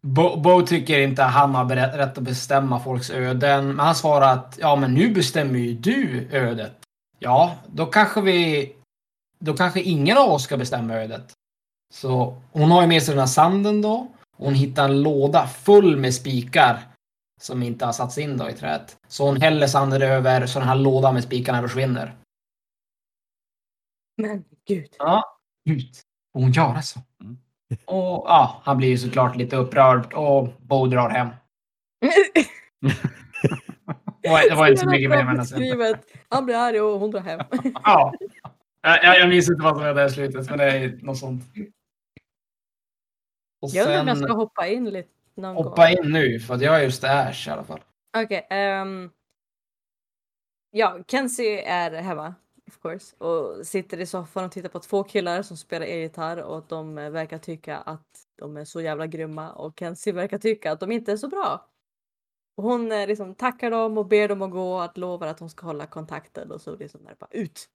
Speaker 1: Bo, Bo tycker inte att han har rätt att bestämma folks öden. Men han svarar att ja, men nu bestämmer ju du ödet. Ja, då kanske vi... Då kanske ingen av oss ska bestämma ödet. Så hon har ju med sig den här sanden då. Hon hittar en låda full med spikar. Som inte har satts in då i trädet. Så hon häller sanden över så den här lådan med spikarna försvinner.
Speaker 2: Men gud.
Speaker 1: Ja, ut. Får hon göra så?
Speaker 3: Mm.
Speaker 1: Och ja, han blir ju såklart lite upprörd och Bo drar hem. *laughs* Det var, det var inte så mycket mer med.
Speaker 2: Skrivet. Han blir arg och hon drar hem.
Speaker 1: Ja. Jag, jag, jag minns inte vad som hände i slutet, men det är något sånt. Och
Speaker 2: Jag undrar om jag ska hoppa in lite någon
Speaker 1: hoppa
Speaker 2: gång.
Speaker 1: in nu, för att jag är just Ash i alla fall.
Speaker 2: Okej. ehm, ja, Kenzie är hemma. Of course. Och sitter i soffan och tittar på två killar som spelar elgitarr och de verkar tycka att de är så jävla grymma och Kenzie verkar tycka att de inte är så bra. Och hon eh, liksom tackar dem och ber dem att gå och att lovar att hon ska hålla kontakten och så liksom är det bara ut.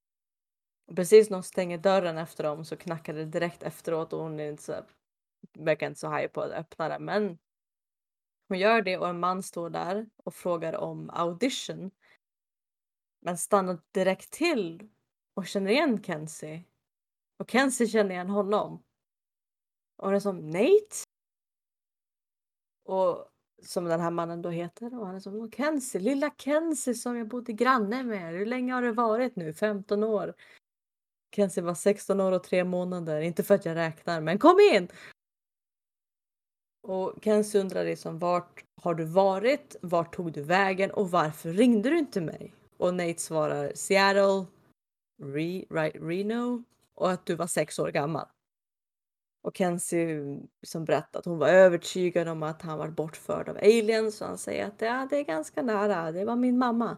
Speaker 2: Och precis när hon stänger dörren efter dem så knackar det direkt efteråt och hon är inte så, verkar inte så haj på att öppna den men hon gör det och en man står där och frågar om audition. Men stannar direkt till och känner igen Kenzie. Och Kenzie känner igen honom. Och hon är som Nate. Och som den här mannen då heter. Och han är som "Åh, Kenzie, lilla Kenzie som jag bodde granne med. Hur länge har det varit nu? 15 år. Kenzie var 16 år och 3 månader. Inte för att jag räknar, men kom in! Och Kenzie undrar liksom vart har du varit? Vart tog du vägen? Och varför ringde du inte mig? Och Nate svarar Seattle, Re, right, Reno och att du var sex år gammal. Och Kenzie som berättar att hon var övertygad om att han var bortförd av aliens. Så han säger att ja, det är ganska nära. Det var min mamma.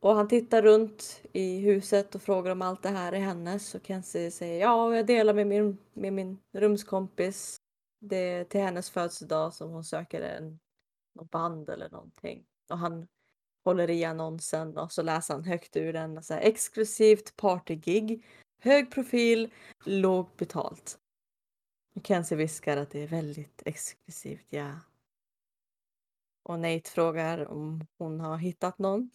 Speaker 2: Och han tittar runt i huset och frågar om allt det här är hennes. Och Kenzie säger ja, jag delar med min, med min rumskompis. Det är till hennes födelsedag som hon söker en band eller någonting. Och han håller i annonsen och så läser han högt ur den. Så här, exklusivt partygig, hög profil, lågt betalt. Och Kenzie viskar att det är väldigt exklusivt, ja. Och Nate frågar om hon har hittat någon.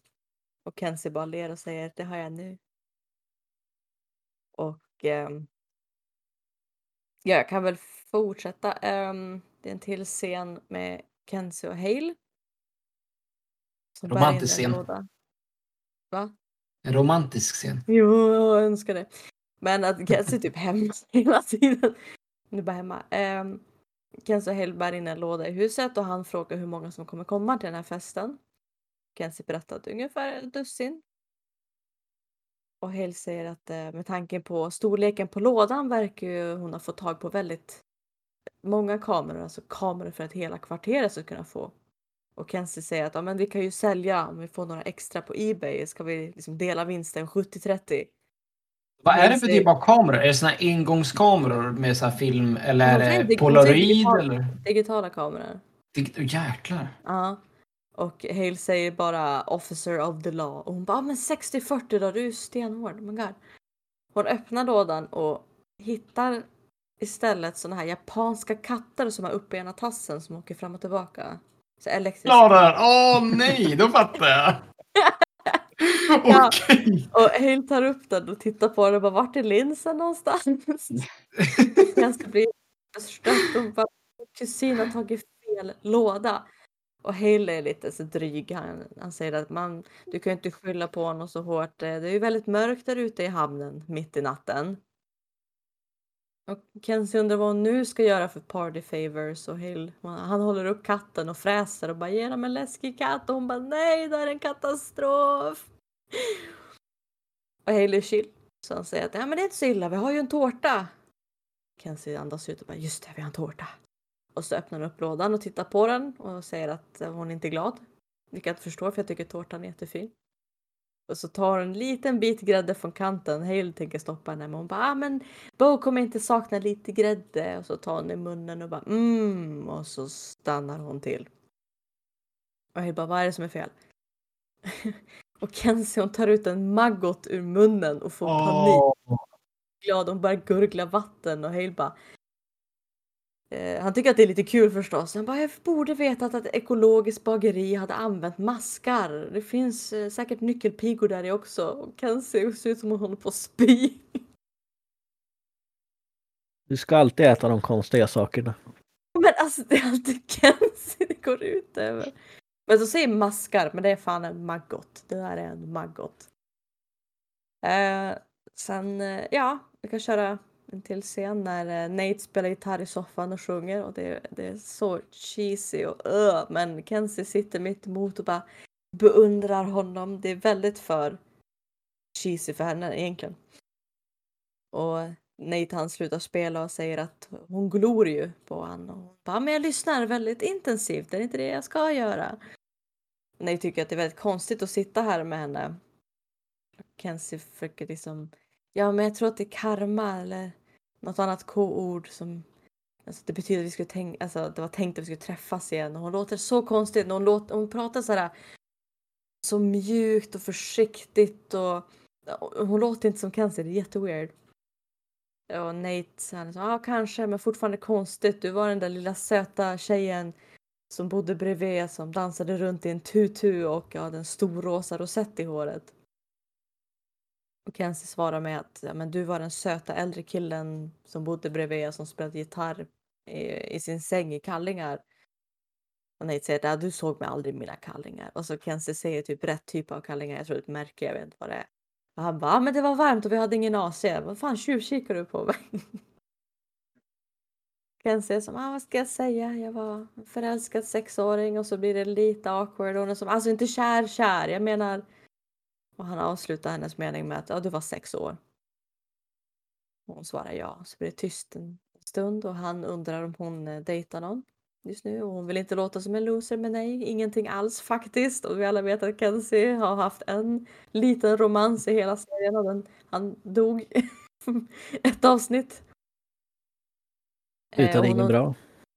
Speaker 2: Och Kenzie bara ler och säger det har jag nu. Och eh, ja, jag kan väl fortsätta. Ehm, det är en till scen med Kenzie och Hale. Som bär in
Speaker 1: Romantisk
Speaker 2: en
Speaker 1: scen.
Speaker 2: låda. Va?
Speaker 1: En romantisk scen.
Speaker 2: Jo, jag önskar det. Men att Kenzie är typ hemma *laughs* hela tiden. Nu bara hemma. Um, Kenzie och Hale bär in en låda i huset och han frågar hur många som kommer komma till den här festen. Kenzie berättar att ungefär ett dussin. Och Hale säger att eh, med tanke på storleken på lådan verkar ju hon ha fått tag på väldigt många kameror, alltså kameror för att hela kvarteret ska kunna få. Och Kenzie säger att ja, men vi kan ju sälja om vi får några extra på Ebay. Ska vi liksom dela vinsten 70-30?
Speaker 1: Vad är det för typ av kameror? Är det såna engångskameror med så här film eller är
Speaker 2: det
Speaker 1: polaroid
Speaker 2: digital.
Speaker 1: eller?
Speaker 2: Digitala kameror.
Speaker 1: Dig- oh, jäklar.
Speaker 2: Ja. Och Hale säger bara officer of the law. Och hon bara, ah, men 60-40 då, du är stenhård. Oh my God. Hon öppnar lådan och hittar istället såna här japanska katter som har uppe i ena tassen som åker fram och tillbaka. Så elektrisk.
Speaker 1: Klara! Åh nej, då fattar jag. *laughs*
Speaker 2: Ja.
Speaker 1: Okej.
Speaker 2: Och Hale tar upp den och tittar på den och bara, vart är linsen någonstans? Den ska bli. Och bara, kusin har tagit fel låda. Och Hale är lite så dryg. Han, han säger att man, du kan ju inte skylla på honom så hårt. Eh, det är ju väldigt mörkt där ute i hamnen mitt i natten. Och Kenzie undrar vad hon nu ska göra för party favors och Hill, han håller upp katten och fräser och bara ger dem en läskig katt och hon bara nej det här är en katastrof. Och Hill är chill. Så han säger att ja, men det är inte så illa, vi har ju en tårta. Kenzie andas ut och bara just det, vi har en tårta. Och så öppnar hon upp lådan och tittar på den och säger att eh, hon inte är glad. Vilket jag förstår för jag tycker tårtan är jättefin. Och så tar hon en liten bit grädde från kanten. Hale tänker stoppa henne men hon bara ah, men Bo kommer inte sakna lite grädde. Och så tar hon i munnen och bara mm. Och så stannar hon till. Och Hale bara vad är det som är fel? *laughs* och Kenzie hon tar ut en maggot ur munnen och får panik glad. Hon börjar gurgla vatten och Hale bara han tycker att det är lite kul förstås. Han bara, jag borde vetat att ett ekologiskt bageri hade använt maskar. Det finns eh, säkert nyckelpigor där i också. Och Kenzie ser ut som hon håller på att spy.
Speaker 4: Du ska alltid äta de konstiga sakerna.
Speaker 2: Men alltså det är alltid Kenzie *laughs* det går ut över. Men så säger maskar, men det är fan en maggot. Det där är en maggot. Eh, sen, eh, ja, vi kan köra en till scen när eh, Nate spelar gitarr i soffan och sjunger och det, det är så cheesy och uh, men Kenzie sitter mitt emot och bara beundrar honom. Det är väldigt för cheesy för henne egentligen. Och Nate han slutar spela och säger att hon glor ju på honom. Och hon bara, men jag lyssnar väldigt intensivt, det är inte det jag ska göra. Nate tycker att det är väldigt konstigt att sitta här med henne. Kenzie försöker liksom, ja men jag tror att det är karma eller något annat k-ord som Alltså det betyder att vi skulle tänka, alltså det var tänkt att vi skulle träffas igen och hon låter så konstigt när hon, låter, hon pratar så här så mjukt och försiktigt och, och hon låter inte som Kenzie, det är jätteweird. Och Nate han sa, ja kanske men fortfarande konstigt, du var den där lilla söta tjejen som bodde bredvid som dansade runt i en tutu och ja, den storrosa rosett i håret. Och Kenzie svarar med att ja, men du var den söta äldre killen som bodde bredvid och som spelade gitarr i, i sin säng i kallingar. Och Nate säger att du såg mig aldrig i mina kallingar. Och så Kenzie säger typ rätt typ av kallingar, jag tror ett märke, jag vet inte vad det är. Och han bara, ja, men det var varmt och vi hade ingen AC. Vad fan tjuvkikar du på mig? *laughs* Kenzie är som, ah, vad ska jag säga? Jag var en förälskad sexåring och så blir det lite awkward. Och hon är som, alltså inte kär kär, jag menar och han avslutar hennes mening med att ja, du var sex år. Och hon svarar ja. Så blir det tyst en stund och han undrar om hon eh, dejtar någon. just nu och hon vill inte låta som en loser men nej, ingenting alls faktiskt. Och vi alla vet att Kenzie har haft en liten romans i hela serien och den, han dog *laughs* ett avsnitt. Eh,
Speaker 4: Utan
Speaker 2: och
Speaker 4: ingen bra.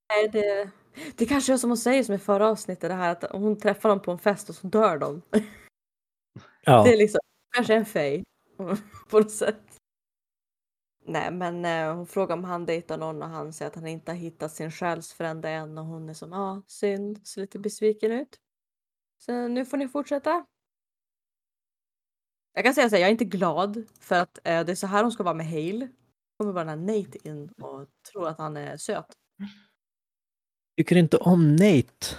Speaker 2: Nej, det, det kanske är som hon säger som i förra avsnittet det här att hon träffar dem på en fest och så dör de. *laughs*
Speaker 4: Ja,
Speaker 2: Det är liksom kanske en fej *laughs* på något sätt. Nej men eh, hon frågar om han dejtar någon och han säger att han inte har hittat sin själsfrände än och hon är som ja ah, synd, ser lite besviken ut. Så nu får ni fortsätta. Jag kan säga så här, jag är inte glad för att eh, det är så här hon ska vara med Hale. Kommer bara den här Nate in och tror att han är söt.
Speaker 4: tycker inte om Nate.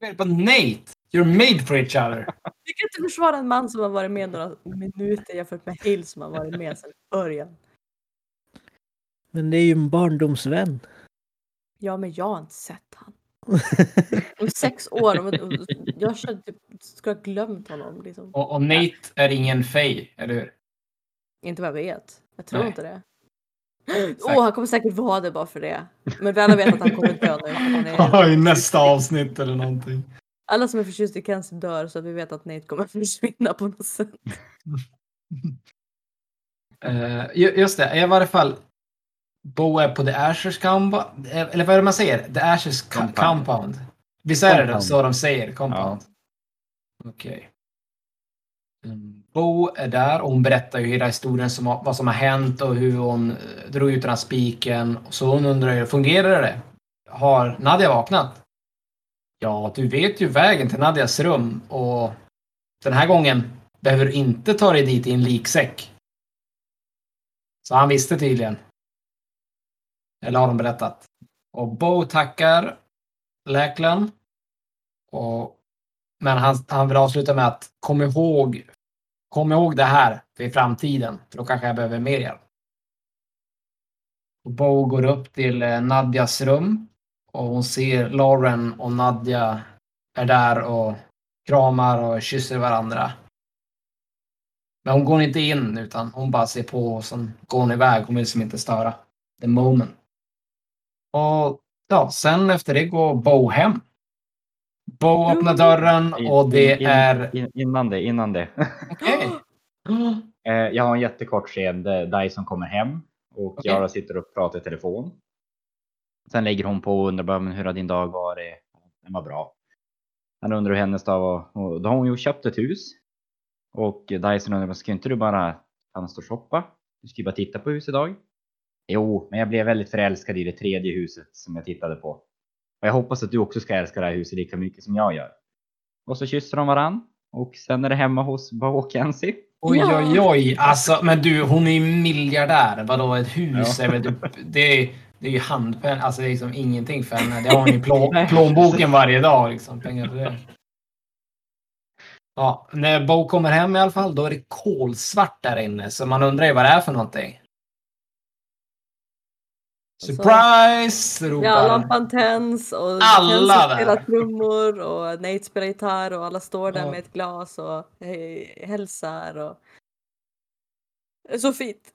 Speaker 1: But Nate, you're made for each other. *laughs*
Speaker 2: Jag kan inte försvara en man som har varit med några minuter jämfört med Hale som har varit med sedan början.
Speaker 4: Men det är ju en barndomsvän.
Speaker 2: Ja, men jag har inte sett han. *laughs* Om sex år. och- Jag kände typ, skulle ha glömt honom. Liksom.
Speaker 1: Och, och Nate är ingen fej, eller hur?
Speaker 2: Inte vad jag vet. Jag tror
Speaker 1: Nej.
Speaker 2: inte det. Åh, han kommer säkert vara det bara för det. Men vi alla vet att han kommer dö nu. Han är,
Speaker 1: I nästa avsnitt eller någonting.
Speaker 2: alla som är förtjusta i Kenzie dör så att vi vet att Nate kommer *laughs* försvinna på något sätt. *laughs*
Speaker 1: Uh, just det, i varje fall. Bo är på The Ashers Compound. Eller vad är det man säger? The Ashers co-
Speaker 3: Compound.
Speaker 1: Compound. Visst är det
Speaker 3: Compound.
Speaker 1: så de säger? Compound. Okej. Mm, Bo är där och hon berättar ju hela historien som, vad som har hänt och hur hon eh, drog ut den här spiken. Så hon undrar ju, fungerar det? Har Nadja vaknat? Ja, du vet ju vägen till Nadjas rum och den här gången behöver du inte ta dig dit i en liksäck. Så han visste tydligen. Eller har de berättat. Och Bo tackar Läklan. Och, men han, han vill avsluta med att kom ihåg, kom ihåg det här för i framtiden. För då kanske jag behöver mer hjälp. Bo går upp till eh, Nadjas rum. Och hon ser Lauren och Nadja är där och kramar och kysser varandra. Men hon går inte in utan hon bara ser på och sen går hon iväg. Hon vill liksom inte störa the moment. Och ja, sen efter det går Bo hem. Bo öppnar dörren och det är...
Speaker 3: in- Innan det, innan det.
Speaker 1: Okej. *laughs*
Speaker 3: Eh, Jag har en jättekort scen där Dyson kommer hem och. Yara sitter och pratar i telefon. Sen lägger hon på och undrar bara, men hur har din dag varit? Den var bra. Han undrar hur hennes dag var och då har hon ju köpt ett hus. Och Dyson undrar, ska inte du bara stanna och shoppa? Du ska ju bara titta på hus idag. Jo, men jag blev väldigt förälskad i det tredje huset som jag tittade på. Och jag hoppas att du också ska älska det här huset lika mycket som jag gör. Och så kysser de varann. Och sen är det hemma hos Bo och Kenzie.
Speaker 1: Oj, oj, oj. Alltså, men du, hon är ju miljardär. Vadå, ett hus
Speaker 3: Ja.
Speaker 1: är väl. Det är, det är ju handpenn. Alltså, det är liksom ingenting för henne. Det har hon i plå, *laughs* plånboken varje dag. Liksom, pengar för det. Ja, när Bo kommer hem i alla fall, då är det kolsvart där inne. Så man undrar ju vad det är för någonting. Surprise! Ropar.
Speaker 2: Ja, lampan tänds och
Speaker 1: Alla
Speaker 2: spelar trummor och Nate spelar gitarr och alla står där
Speaker 1: Ja.
Speaker 2: med ett glas och eh, hälsar. Och... Så fint.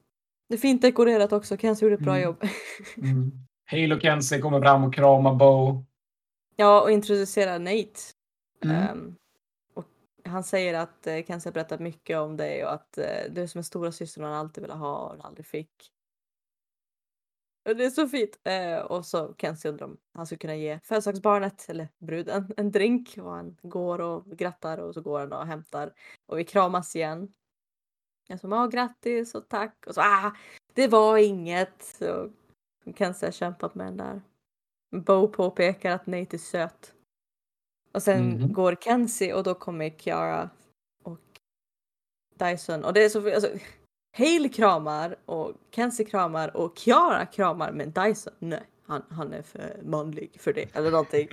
Speaker 2: Det är fint dekorerat också. Kenzie gjorde ett bra
Speaker 1: Mm.
Speaker 2: jobb.
Speaker 1: Mm. *laughs* Halo Kenzie kommer fram och kramar Bo.
Speaker 2: Ja, och introducerar Nate.
Speaker 1: Mm.
Speaker 2: Ehm, och han säger att uh, Kenzie har berättat mycket om dig och att uh, du är som en stora syster han alltid ville ha och aldrig fick. Det är så fint. Eh, och så Kenzie undrar om han skulle kunna ge födelsedagsbarnet, eller bruden, en drink. Och han går och grattar och så går han och hämtar. Och vi kramas igen. Jag som, ja grattis och tack. Och så, ah, det var inget. Så Kenzie har kämpat med den där. Bo påpekar att Nate är söt. Och sen
Speaker 1: Mhm.
Speaker 2: går Kenzie och då kommer Kiara och Dyson. Och det är så alltså, Hale kramar och Kenzie kramar och Kiara kramar men Dyson, nej, han, han är för manlig för det eller någonting.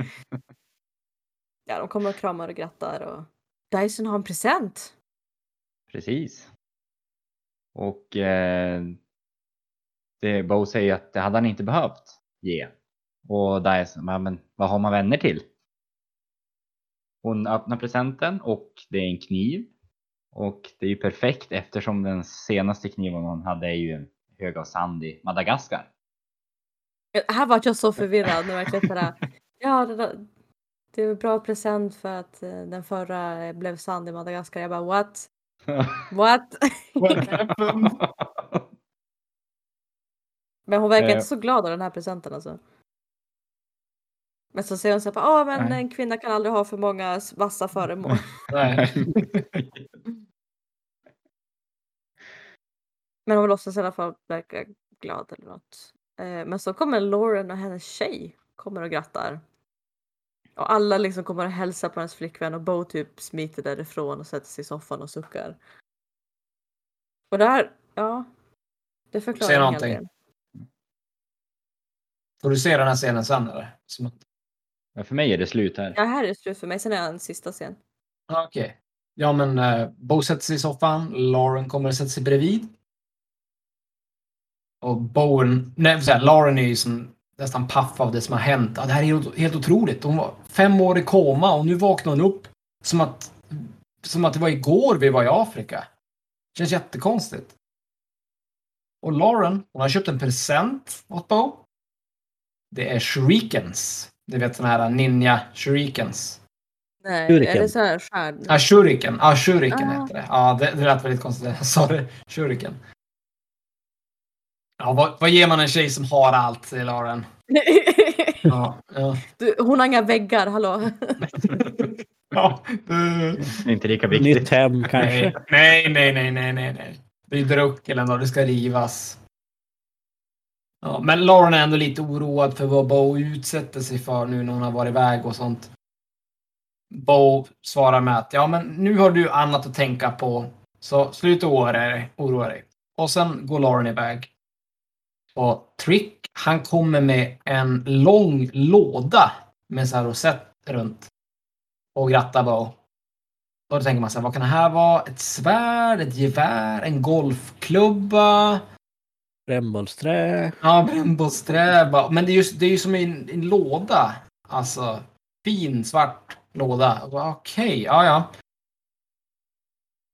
Speaker 2: *laughs* ja, de kommer och kramar och grattar och Dyson har en present.
Speaker 3: Precis. Och eh, det, Bo säger att det hade han inte behövt ge. Och Dyson, men vad har man vänner till? Hon öppnar presenten och det är en kniv. Och det är ju perfekt eftersom den senaste kniven hon hade är ju en hög av sand i Madagaskar.
Speaker 2: Här var jag så förvirrad när jag sådär. *laughs* Ja, det, är en bra present för att eh, den förra blev sann i Madagaskar. Jag bara what? *laughs* What?
Speaker 1: What happened? *laughs*
Speaker 2: Men hon verkar
Speaker 3: Eh.
Speaker 2: inte så glad av den här presenten alltså. Men så säger hon så här, ja men
Speaker 3: Nej.
Speaker 2: en kvinna kan aldrig ha för många vassa föremål.
Speaker 1: Nej.
Speaker 2: Men hon låtsas i alla fall verka glad eller något. Eh, Men så kommer Lauren och hennes tjej kommer och grattar. Och alla liksom kommer och hälsar på hennes flickvän och Bo typ smiter därifrån och sätter sig i soffan och suckar. Och där, ja. Det förklarar
Speaker 1: Säg
Speaker 2: en
Speaker 1: någonting.
Speaker 2: del.
Speaker 1: Får du se den här scenen sen eller?
Speaker 3: Ja, för mig är det slut här.
Speaker 2: Ja, här är det slut för mig. Sen är en sista scen.
Speaker 1: Ja, Okej. Ja, men uh, Bo sätter sig i soffan. Lauren kommer och sätter sig bredvid. Och Bowen, nej, så här, Lauren är ju som nästan paff av det som har hänt. Ja, det här är helt, otroligt. Hon var fem år i koma och nu vaknar hon upp som att, som att det var igår vi var i Afrika. Känns jättekonstigt. Och Lauren, hon har köpt en present åt Bo. Det är shurikens. Du vet såna här ninja shurikens.
Speaker 2: Nej,
Speaker 4: Shuriken.
Speaker 2: är det så här skärd?
Speaker 1: Ja, shuriken. Ja, shuriken
Speaker 2: Ah.
Speaker 1: heter det. Ja, det, det lät väldigt konstigt. Jag sa det. Shuriken. Ja, vad, vad ger man en tjej som har allt, säger Lauren. *laughs* Ja, ja.
Speaker 2: du, hon har inga väggar, hallå? *laughs*
Speaker 1: ja det,
Speaker 3: Det är inte lika viktigt.
Speaker 4: Nytt hem kanske.
Speaker 1: nej, nej, nej, nej, nej, nej. Det är druckelen och det ska rivas. Ja, men Lauren är ändå lite oroad för vad Bo utsätter sig för nu när hon har varit iväg och sånt. Bo svarar med att ja, men nu har du annat att tänka på. Så sluta oroa dig. Oroa dig. Och sen går Lauren iväg. Och Trick, han kommer med en lång låda med så här rosett runt. Och grattar Bo. Och då tänker man så här, vad kan det här vara? Ett svärd, ett gevär, en golfklubba?
Speaker 4: Brännbollsträ.
Speaker 1: Ja, brännbollsträ. bara- Men det är, just, det är ju som en, en låda. Alltså, fin svart låda. Bara, Okej, ja ja.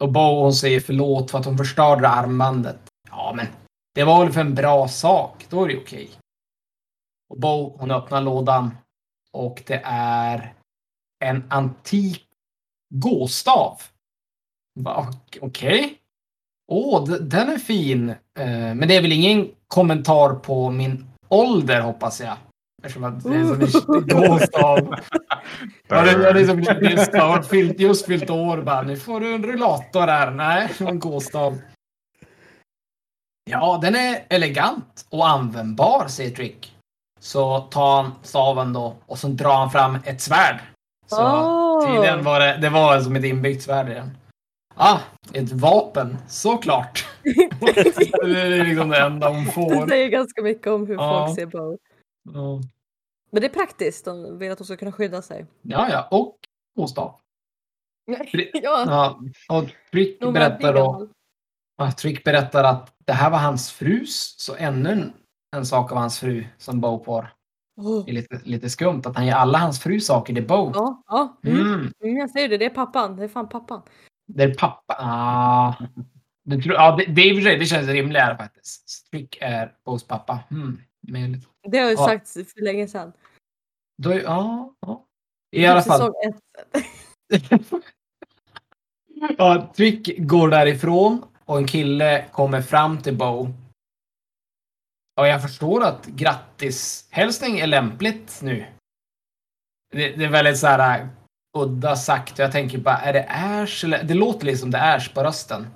Speaker 1: Och Bo hon säger förlåt för att hon förstörde armbandet. Ja, men det var väl för en bra sak. Då är det okej. Och Bo hon öppnar lådan. Och det är en antik gåstav. Okej. Åh, d- den är fin. Eh, men det är väl ingen kommentar på min ålder hoppas jag. Eftersom att det är en *laughs* gåstav. Ja, det, det är som *laughs* just fyllt, just fyllt år bara. Nu får du en rullator här. Nej, en gåstav. Ja, den är elegant och användbar, säger Trick. Så tar han staven då och så drar han fram ett svärd. Så
Speaker 2: Åh!
Speaker 1: tydligen var det, det var som ett inbyggt svärd i den. Ah, ett vapen, såklart. *laughs* det är liksom det enda hon
Speaker 2: Det
Speaker 1: får.
Speaker 2: säger ganska mycket om hur
Speaker 1: Ja.
Speaker 2: folk ser Bo.
Speaker 1: Ja,
Speaker 2: Men det är praktiskt, de vill att de ska kunna skydda sig.
Speaker 1: ja, och gåstav. *laughs*
Speaker 2: ja,
Speaker 1: Ja, och Trick berättar då. Ja, Trick berättar att det här var hans frus, så ännu en, en sak av hans fru som Bo får.
Speaker 2: Åh.
Speaker 1: Det är lite, lite skumt att han ger alla hans fru saker till Bo.
Speaker 2: Ja, ja. Mm.
Speaker 1: Mm,
Speaker 2: Mm, jag säger det, det är pappan. Det är fan pappan.
Speaker 1: det är pappa. Ah. Du tror, ja, det, det, är i och för sig- det känns rimligare faktiskt. Trick är Bos pappa. Mm, möjligt.
Speaker 2: Det har ju
Speaker 1: Ja.
Speaker 2: sagts för länge sedan.
Speaker 1: Då, är- ja, ja. I alla fall. *laughs* Ja, Trick går därifrån och en kille kommer fram till Bo. Och jag förstår att grattishälsning är lämpligt nu. Det, det är väldigt så här äh, udda sagt. Jag tänker bara, är det Ash eller? Det låter liksom det är Ash på rösten.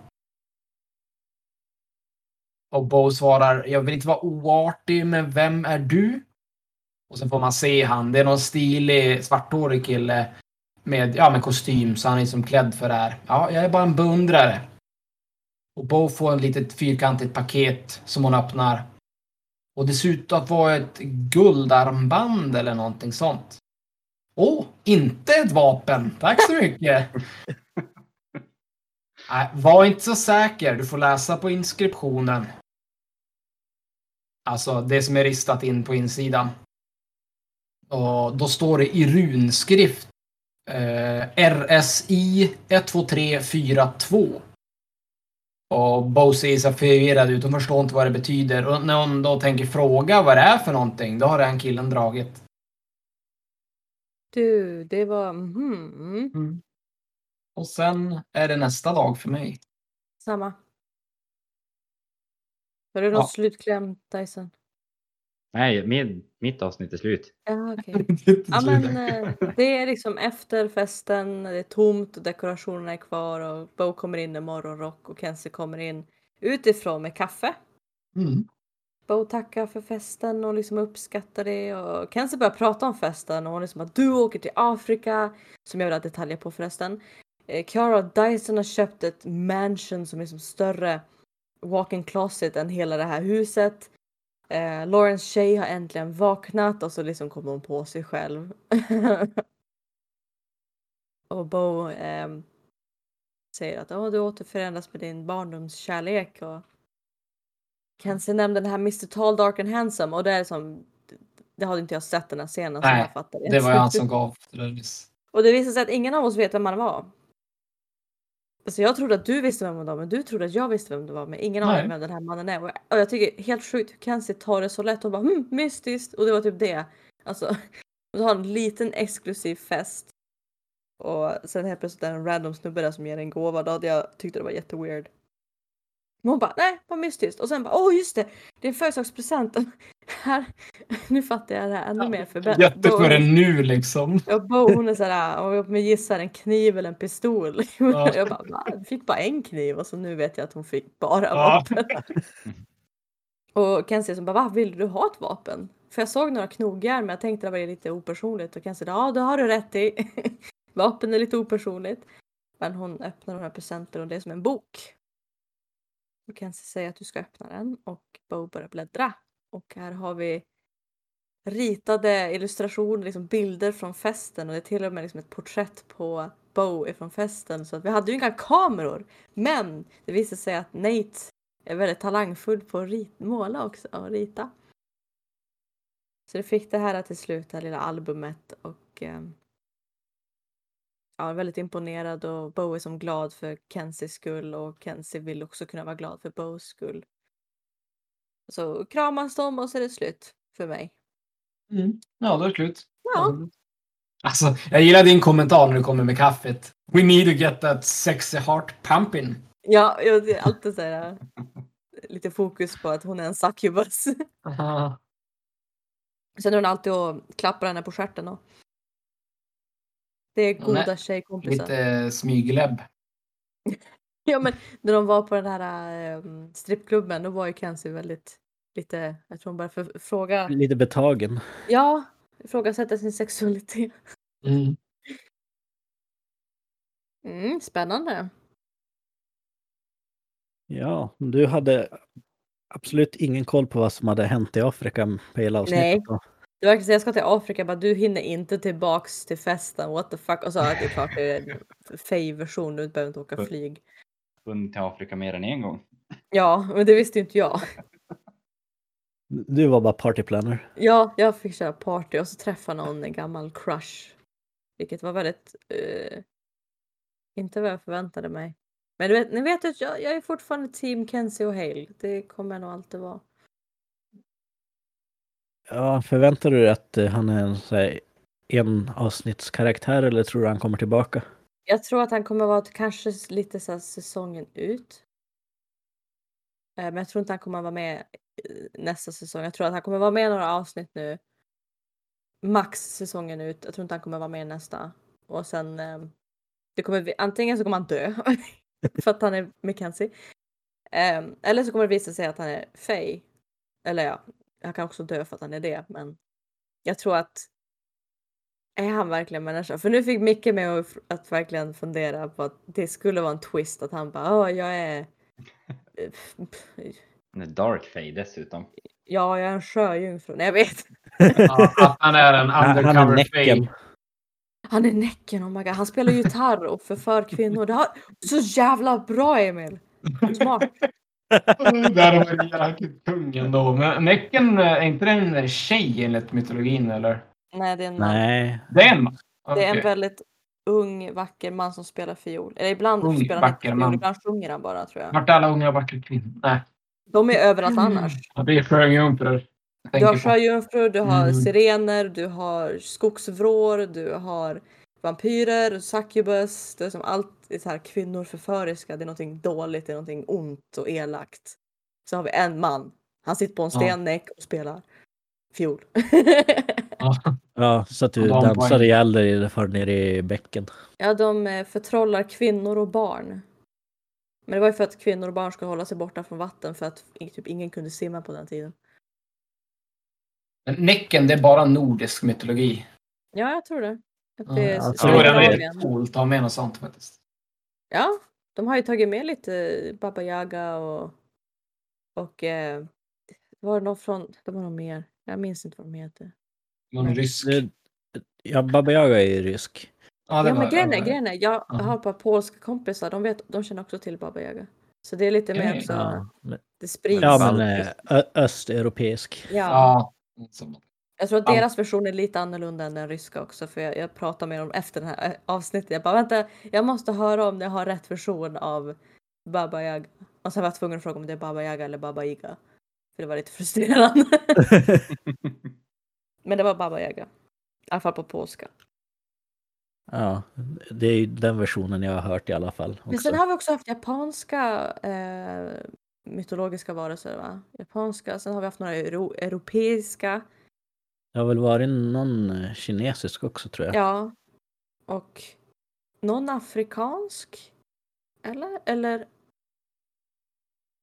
Speaker 1: Och Bo svarar, jag vill inte vara oartig, men vem är du? Och sen får man se han. Det är någon stilig svarthårig kille med, ja, med kostym, så han är liksom klädd för det här. Ja, jag är bara en beundrare. Och Bo får en litet fyrkantigt paket som hon öppnar. Och det ser ut att vara ett guldarmband eller någonting sånt. Åh, inte ett vapen. Tack så mycket. *laughs* Nej, var inte så säker. Du får läsa på inskriptionen. Alltså det som är ristat in på insidan. Och då står det i runskrift eh, RSI 12342. Och Bo ser förvirrad ut. Hon förstår inte vad det betyder. Och när hon då tänker fråga vad det är för någonting, då har den killen dragit.
Speaker 2: Du, det var... mhm,
Speaker 1: Mm. Och sen är det nästa dag för mig.
Speaker 2: samma. Har du något
Speaker 1: Ja.
Speaker 2: slutkläm, Dyson?
Speaker 3: Nej, min, mitt avsnitt är slut.
Speaker 2: Ja, okej. *laughs* Ja, men eh, det är liksom efter festen, det är tomt, dekorationerna är kvar och Bo kommer in i morgonrock och Kenzie kommer in utifrån med kaffe.
Speaker 1: Mm.
Speaker 2: Bo tackar för festen och liksom uppskattar det och Kenzie börjar prata om festen och hon är som att du åker till Afrika, som jag vill ha detaljer på förresten. Eh, och Dyson har köpt ett mansion som är som större walk-in closet än hela det här huset. Eh, Laurens tjej har äntligen vaknat och så liksom kommer hon på sig själv. *laughs* och Bo ehm, säger att oh, du återförenas med din barndomskärlek. Och Kenzie nämnde den här Mr Tall, Dark and Handsome och det är som det hade inte jag sett den här scenen
Speaker 1: Nej,
Speaker 2: jag fattade.
Speaker 1: Det var ju han som *laughs* gav det.
Speaker 2: Och det visade sig att ingen av oss vet vem han var. Alltså jag trodde att du visste vem det var, men du trodde att jag visste vem det var, men ingen aning vem den här mannen är. Och jag, och jag tycker helt sjukt hur Kenzie tar det så lätt och bara hm, mystiskt och det var typ det. Alltså, *laughs* så har en liten exklusiv fest. Och sen helt plötsligt är det en random snubbe där som ger en gåva. Då hade jag tyckte det var jätteweird. Men hon bara nej, vad mystiskt. Och sen bara åh just det, det är en födelsedagspresent. *laughs* Här, *laughs* nu fattar jag det här ännu mer. För Ben-
Speaker 1: Jätte
Speaker 2: Bo-
Speaker 1: för en nu liksom.
Speaker 2: Ja, Bo hon är såhär, om jag kommer gissa en kniv eller en pistol.
Speaker 1: Ja. *laughs*
Speaker 2: Jag bara, va? Fick bara en kniv och så nu vet jag att hon fick bara
Speaker 1: Ja.
Speaker 2: vapen. *laughs* Och Kenzie som bara, va? Vill du ha ett vapen? För jag såg några knogjärn men jag tänkte det var lite opersonligt och Kenzie, ja det har du rätt i. vapen är lite opersonligt. Men hon öppnar de här presenten och det är som en bok. Och Kenzie säger att du ska öppna den och Bo börjar bläddra. Och här har vi ritade illustrationer, liksom bilder från festen och det är till och med liksom ett porträtt på Bo från festen. Så att vi hade ju inga kameror. Men det visade sig att Nate är väldigt talangfull på att rit- måla också och rita. Så det fick det här till slut, det här lilla albumet och ehm, ja, väldigt imponerad och Bo är som glad för Kenzies skull och Kenzie vill också kunna vara glad för Bos skull. Så kramas de och så är det slut för mig.
Speaker 1: Mm. Ja, då är det slut.
Speaker 2: Ja.
Speaker 1: Alltså, jag gillar din kommentar när du kommer med kaffet. We need to get that sexy heart pumping.
Speaker 2: Ja, ja, det är alltid så här, äh, lite fokus på att hon är en succubus.
Speaker 1: Aha. *laughs*
Speaker 2: Sen är hon alltid och klappar henne på stjärten. Och... Det är
Speaker 1: Hon är
Speaker 2: goda tjejkompisar.
Speaker 1: Lite smyglebb. *laughs*
Speaker 2: Ja, men när de var på den här ähm, strippklubben då var ju Kenzie väldigt lite, jag tror hon började för, fråga,
Speaker 4: Lite betagen.
Speaker 2: ja, ifrågasätta sin sexualitet.
Speaker 1: Mm.
Speaker 2: Mm, spännande.
Speaker 4: Ja, du hade absolut ingen koll på vad som hade hänt i Afrika på hela avsnittet.
Speaker 2: Nej.
Speaker 4: då.
Speaker 2: Det verkar som jag ska till Afrika, bara du hinner inte tillbaks till festen, what the fuck. Och så att det är klart det är en fej-version, du behöver inte åka flyg.
Speaker 3: Vunnit till Afrika mer än en gång.
Speaker 2: Ja, men det visste inte jag.
Speaker 4: Du var bara partyplanner.
Speaker 2: Ja, jag fick köra party och så träffade någon gammal crush. Vilket var väldigt... eh, inte vad jag förväntade mig. Men du vet, ni vet att jag, jag är fortfarande team Kenzie och Hale. Det kommer jag nog alltid vara.
Speaker 4: Ja, förväntar du dig att eh, han är en, här, en avsnittskaraktär eller tror du han kommer tillbaka?
Speaker 2: Jag tror att han kommer vara kanske lite så här säsongen ut. Eh, men jag tror inte han kommer vara med nästa säsong. Jag tror att han kommer vara med i några avsnitt nu. Max säsongen ut. Jag tror inte han kommer vara med nästa. Och sen ehm, det kommer, antingen så kommer han dö *laughs* för att han är Mackenzie. Ehm, eller så kommer det visa sig att han är Faye. Eller ja, han kan också dö för att han är det. Men jag tror att är han verkligen människa? För nu fick Micke mig att, att verkligen fundera på att det skulle vara en twist att han bara Åh, jag är
Speaker 3: Han är dark fade dessutom.
Speaker 2: Ja, jag är en sjöjungfru. Nej, jag vet.
Speaker 1: Ja, att han är en *laughs* undercover fake.
Speaker 2: Han är Näcken, oh my god. Han spelar gitarr och förför kvinnor. Det har... Så jävla bra Emil! Smart. *laughs*
Speaker 1: Där det jäkligt tung ändå. Men Näcken, är inte det en tjej enligt mytologin eller?
Speaker 2: Nej, det är en man.
Speaker 4: Nej,
Speaker 1: Det är en man?
Speaker 2: Det är en väldigt ung, vacker man som spelar fiol. Eller ibland
Speaker 1: Ung,
Speaker 2: spelar han inte fiol,
Speaker 1: man.
Speaker 2: ibland sjunger han bara tror jag.
Speaker 1: Vart är alla unga vackra kvinnor? Nej,
Speaker 2: De är överallt annars.
Speaker 1: ja, det är sjöjungfrur.
Speaker 2: Du har sjöjungfrur, du har
Speaker 1: Mm.
Speaker 2: sirener, du har skogsvrår, du har vampyrer, succubus. Det är som allt är så här kvinnor förföriska. Det är någonting dåligt, det är någonting ont och elakt. Så har vi en man. Han sitter på en
Speaker 1: Ja.
Speaker 2: stennäck och spelar fiol. *laughs*
Speaker 1: Ja.
Speaker 4: Ja, så att du
Speaker 1: Ja,
Speaker 4: dansar ihjäl dig för nere i bäcken.
Speaker 2: ja, de eh, förtrollar kvinnor och barn. Men det var ju för att kvinnor och barn ska hålla sig borta från vatten för att typ ingen kunde simma på den tiden.
Speaker 1: Men Näcken, det är bara nordisk mytologi.
Speaker 2: Ja, jag tror det. Att
Speaker 1: Ja,
Speaker 2: det är
Speaker 4: jag
Speaker 1: Så
Speaker 4: tror
Speaker 1: det är coolt att ha med något sånt faktiskt.
Speaker 2: Ja, de har ju tagit med lite Baba Yaga och och eh, det var någon från, det var någon mer. Jag minns inte vad de heter.
Speaker 1: Någon rysk.
Speaker 4: Det, ja, Baba Yaga är ju rysk.
Speaker 1: Ja,
Speaker 2: Ja, men grejen är,
Speaker 1: ja,
Speaker 2: grejen är, jag
Speaker 1: Aha.
Speaker 2: har ett par polska kompisar, de, vet, de känner också till Baba Yaga. Så det är lite mer också,
Speaker 4: Ja, men,
Speaker 2: det sprids.
Speaker 4: ja, men östeuropeisk.
Speaker 2: Ja.
Speaker 1: Ja.
Speaker 2: Jag tror att
Speaker 1: Ja.
Speaker 2: deras version är lite annorlunda än den ryska också för jag, jag pratar med dem efter det här avsnittet. Jag bara vänta, jag måste höra om jag har rätt version av Baba Yaga. Och sen var jag tvungen att fråga om det är Baba Yaga eller Baba Yaga. För det var lite frustrerande. *laughs* *laughs* Men det var Baba Yaga. I alla fall på polska.
Speaker 4: Ja, det är ju den versionen jag har hört i alla fall.
Speaker 2: Men
Speaker 4: Också.
Speaker 2: sen har vi också haft japanska eh, mytologiska varelser va? Japanska, sen har vi haft några euro, europeiska.
Speaker 4: Det har väl varit någon eh, kinesisk också tror jag.
Speaker 2: Ja. Och någon afrikansk? Eller? Eller?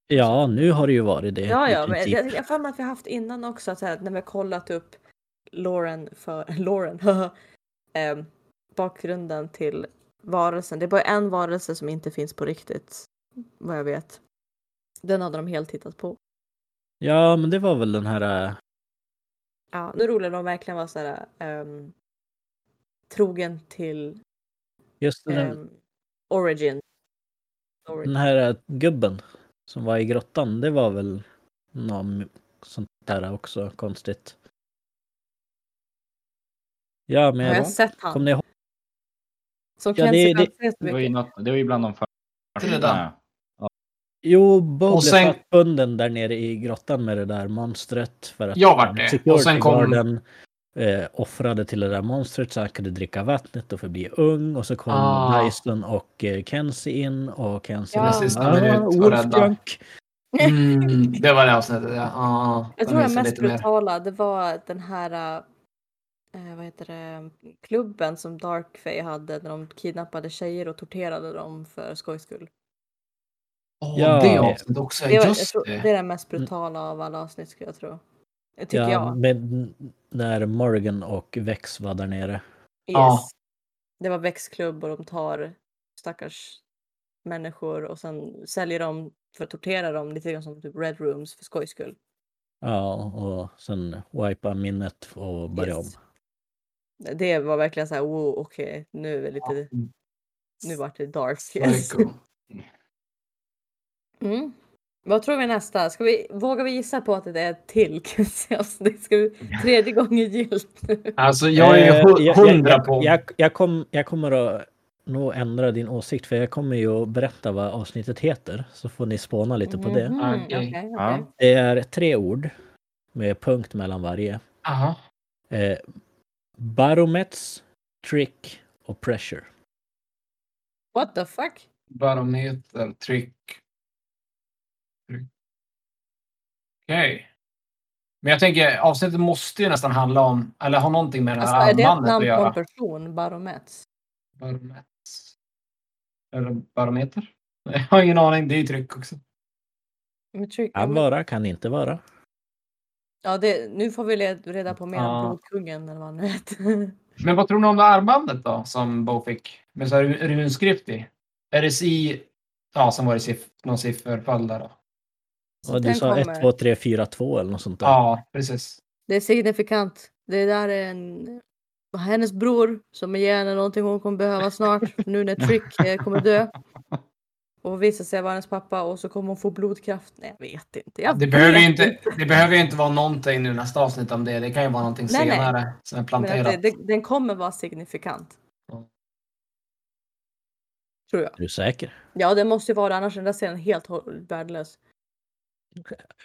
Speaker 4: Ja, nu har det ju varit det.
Speaker 2: Ja, ja, men jag har för mig att vi har haft innan också att här, när vi har kollat upp Lauren för *laughs* Lauren. eh, bakgrunden till varelsen. Det är bara en varelse som inte finns på riktigt. Vad jag vet. Den hade de helt tittat på.
Speaker 4: ja, men det var väl den här... eh,
Speaker 2: Ja, nu roligt de verkligen var så här ehm, trogen till
Speaker 4: Just den,
Speaker 2: ehm, origin. Origin.
Speaker 4: den här eh, gubben som var i grottan. Det var väl något sånt där också konstigt. Ja, men
Speaker 2: Har jag sett han?
Speaker 4: ni ihåg?
Speaker 2: Som
Speaker 4: Ja, det-
Speaker 2: så
Speaker 3: Det var ju, något, det var ju bland de
Speaker 1: Det det
Speaker 3: första.
Speaker 4: Jo, Bob
Speaker 1: Och
Speaker 4: blev
Speaker 1: sen-
Speaker 4: fastbunden där nere i grottan med det där monstret. För att
Speaker 1: Jag vart det. Och sen kom-
Speaker 4: guarden, eh, offrade till det där monstret så han kunde dricka vattnet och förbli ung. Och så kom
Speaker 1: Ah.
Speaker 4: Dyson och eh, Kenzie in och Kenzie
Speaker 2: Ja.
Speaker 1: Sista minut
Speaker 4: ah,
Speaker 1: och rädda."
Speaker 4: Wolfjunk.
Speaker 1: Mm, det var det avsnittet, ja. ja
Speaker 2: Jag
Speaker 1: den
Speaker 2: tror det mest
Speaker 1: lite mer.
Speaker 2: brutala det var den här eh, vad heter det, klubben som Darkfay hade när de kidnappade tjejer och torterade dem för skojs skull.
Speaker 1: Åh,
Speaker 4: Ja.
Speaker 1: det avsnittet också.
Speaker 2: Det, var,
Speaker 1: Just
Speaker 2: tror,
Speaker 1: det.
Speaker 2: det är den mest brutala av alla avsnitt skulle jag tro. Det tycker
Speaker 4: Ja,
Speaker 2: jag.
Speaker 4: med, när Morgan och Vex var där nere.
Speaker 2: Yes.
Speaker 1: Ja.
Speaker 2: Det var växtklubb och de tar stackars människor och sen säljer de för att tortera dem lite grann som typ Red Rooms för skojs skull.
Speaker 4: Ja, och sen wipa minnet och börja
Speaker 2: Yes.
Speaker 4: om.
Speaker 2: Det var verkligen så här, wow, okej, nu är det lite,
Speaker 1: Ja.
Speaker 2: nu vart det dark. Yes.
Speaker 1: Psycho.
Speaker 2: Mm. Vad tror vi nästa? Ska vi, vågar vi gissa på att det är ett till? *laughs* Det ska vi, *laughs* tredje gången gillt nu.
Speaker 1: Alltså, jag är
Speaker 4: Eh,
Speaker 1: hundra på...
Speaker 4: Jag, jag, kom, jag kommer att nog ändra din åsikt för jag kommer ju att berätta vad avsnittet heter. Så får ni spåna lite på det.
Speaker 2: Mhm,
Speaker 1: Okej.
Speaker 2: okej, okej.
Speaker 3: Ja.
Speaker 4: Det är tre ord med punkt mellan varje.
Speaker 1: Aha.
Speaker 4: Eh, baromets, trick och pressure.
Speaker 2: What the fuck?
Speaker 1: Barometer, tryck. tryck. Okej. Men jag tänker, avsnittet måste ju nästan handla om, eller ha någonting med det
Speaker 2: Alltså,
Speaker 1: här
Speaker 2: är det ett
Speaker 1: armbandet att
Speaker 2: namn på
Speaker 1: göra.
Speaker 2: en person? Baromets?
Speaker 1: Baromet. Eller barometer? *laughs* Jag har ingen aning, det är ju tryck också.
Speaker 2: Men tryck-
Speaker 4: Kan vara, kan inte vara.
Speaker 2: Ja, det, nu får vi reda på mer
Speaker 1: Ja.
Speaker 2: om Blodkungen eller vad han nu heter. *laughs*
Speaker 1: Men vad tror ni om det armbandet då, som Bo fick? Med så här ru- runskrift i? RSI, ja, som var det siff- någon sifferföljd där då.
Speaker 2: Så
Speaker 4: Och du sa
Speaker 2: kommer-
Speaker 4: 1, 2, 3, 4, 2 eller något sånt där.
Speaker 1: Ja, precis.
Speaker 2: Det är signifikant. Det där är en... hennes bror som ger henne någonting hon kommer behöva snart. nu när Trick eh, kommer dö. Och visar sig vara hennes pappa och så kommer hon få blodkraft. Nej, jag vet inte. Jag
Speaker 1: Det behöver, ju
Speaker 2: vet
Speaker 1: inte, det behöver ju inte vara någonting nu nästa avsnitt om det. Det kan ju vara någonting
Speaker 2: Nej, nej.
Speaker 1: senare som är planterat.
Speaker 2: det, det, den kommer vara signifikant.
Speaker 1: Ja.
Speaker 2: Tror jag.
Speaker 4: Är du säker?
Speaker 2: Ja, det måste ju vara annars är den där scenen helt värdelös.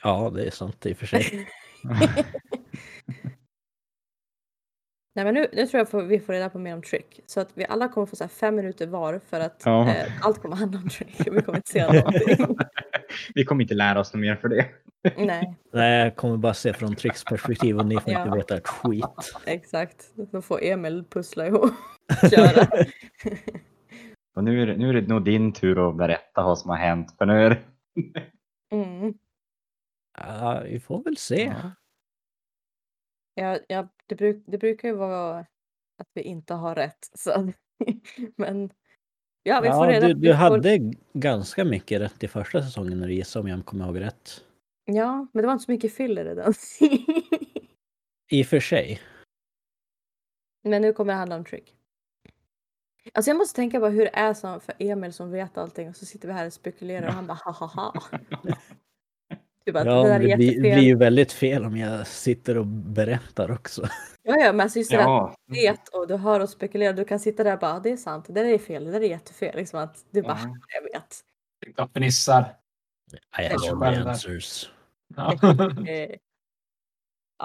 Speaker 4: Ja, det är sant i och för sig. *laughs* *laughs*
Speaker 2: Nej men nu, nu tror jag får, vi får reda på mer om Trick. Så att vi alla kommer få så här fem minuter var för att
Speaker 3: Ja.
Speaker 2: eh, allt kommer handla om Trick. Vi kommer inte se någonting. *laughs*
Speaker 3: Vi kommer inte lära oss något mer för det.
Speaker 2: Nej,
Speaker 4: Nej, jag kommer bara se från Tricks perspektiv och ni får
Speaker 2: Ja.
Speaker 4: inte veta ett skit.
Speaker 2: exakt. Då får Emil pussla ihop. Köra. *laughs*
Speaker 3: Och nu är, det, nu är det nog din tur att berätta vad som har hänt. För nu är det...
Speaker 2: Mm.
Speaker 4: Ja, vi får väl se.
Speaker 2: Ja, ja, det, bruk, det brukar ju vara att vi inte har rätt. *laughs* Så. Men ja, vi får
Speaker 4: Ja,
Speaker 2: reda
Speaker 4: du, du hade ganska mycket rätt i första säsongen när du gissade om jag kommer ihåg rätt.
Speaker 2: Ja, men det var inte så mycket fyller i den. *laughs*
Speaker 4: I och för sig.
Speaker 2: Men nu kommer det handla om Trick. Alltså jag måste tänka på hur det är som för Emil som vet allting och så sitter vi här och spekulerar och han bara ha ha ha. *laughs* Du bara,
Speaker 4: Ja,
Speaker 2: det där är
Speaker 4: det blir, ju väldigt fel om jag sitter och berättar också. *laughs*
Speaker 2: Ja, ja, men alltså just det där att
Speaker 3: Ja,
Speaker 2: du vet och du hör och spekulerar. Du kan sitta där och bara, "Ja, det är sant, det där är fel, det där är jättefel. Liksom att du bara,
Speaker 3: Ja.
Speaker 2: jag vet.
Speaker 1: Sitta fnissar.
Speaker 4: I have all the answers.
Speaker 1: Ja. *laughs*
Speaker 2: Eh,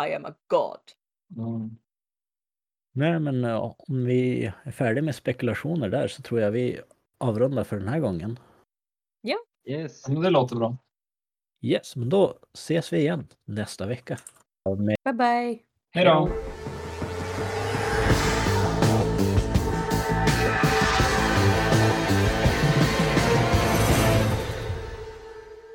Speaker 2: I am a god.
Speaker 1: Mm.
Speaker 4: Nej, men ja, om vi är färdiga med spekulationer där så tror jag vi avrundar för den här gången.
Speaker 3: yes.
Speaker 1: Men det låter bra.
Speaker 4: Yes, men då ses vi igen nästa vecka.
Speaker 2: Bye bye.
Speaker 1: Hej då!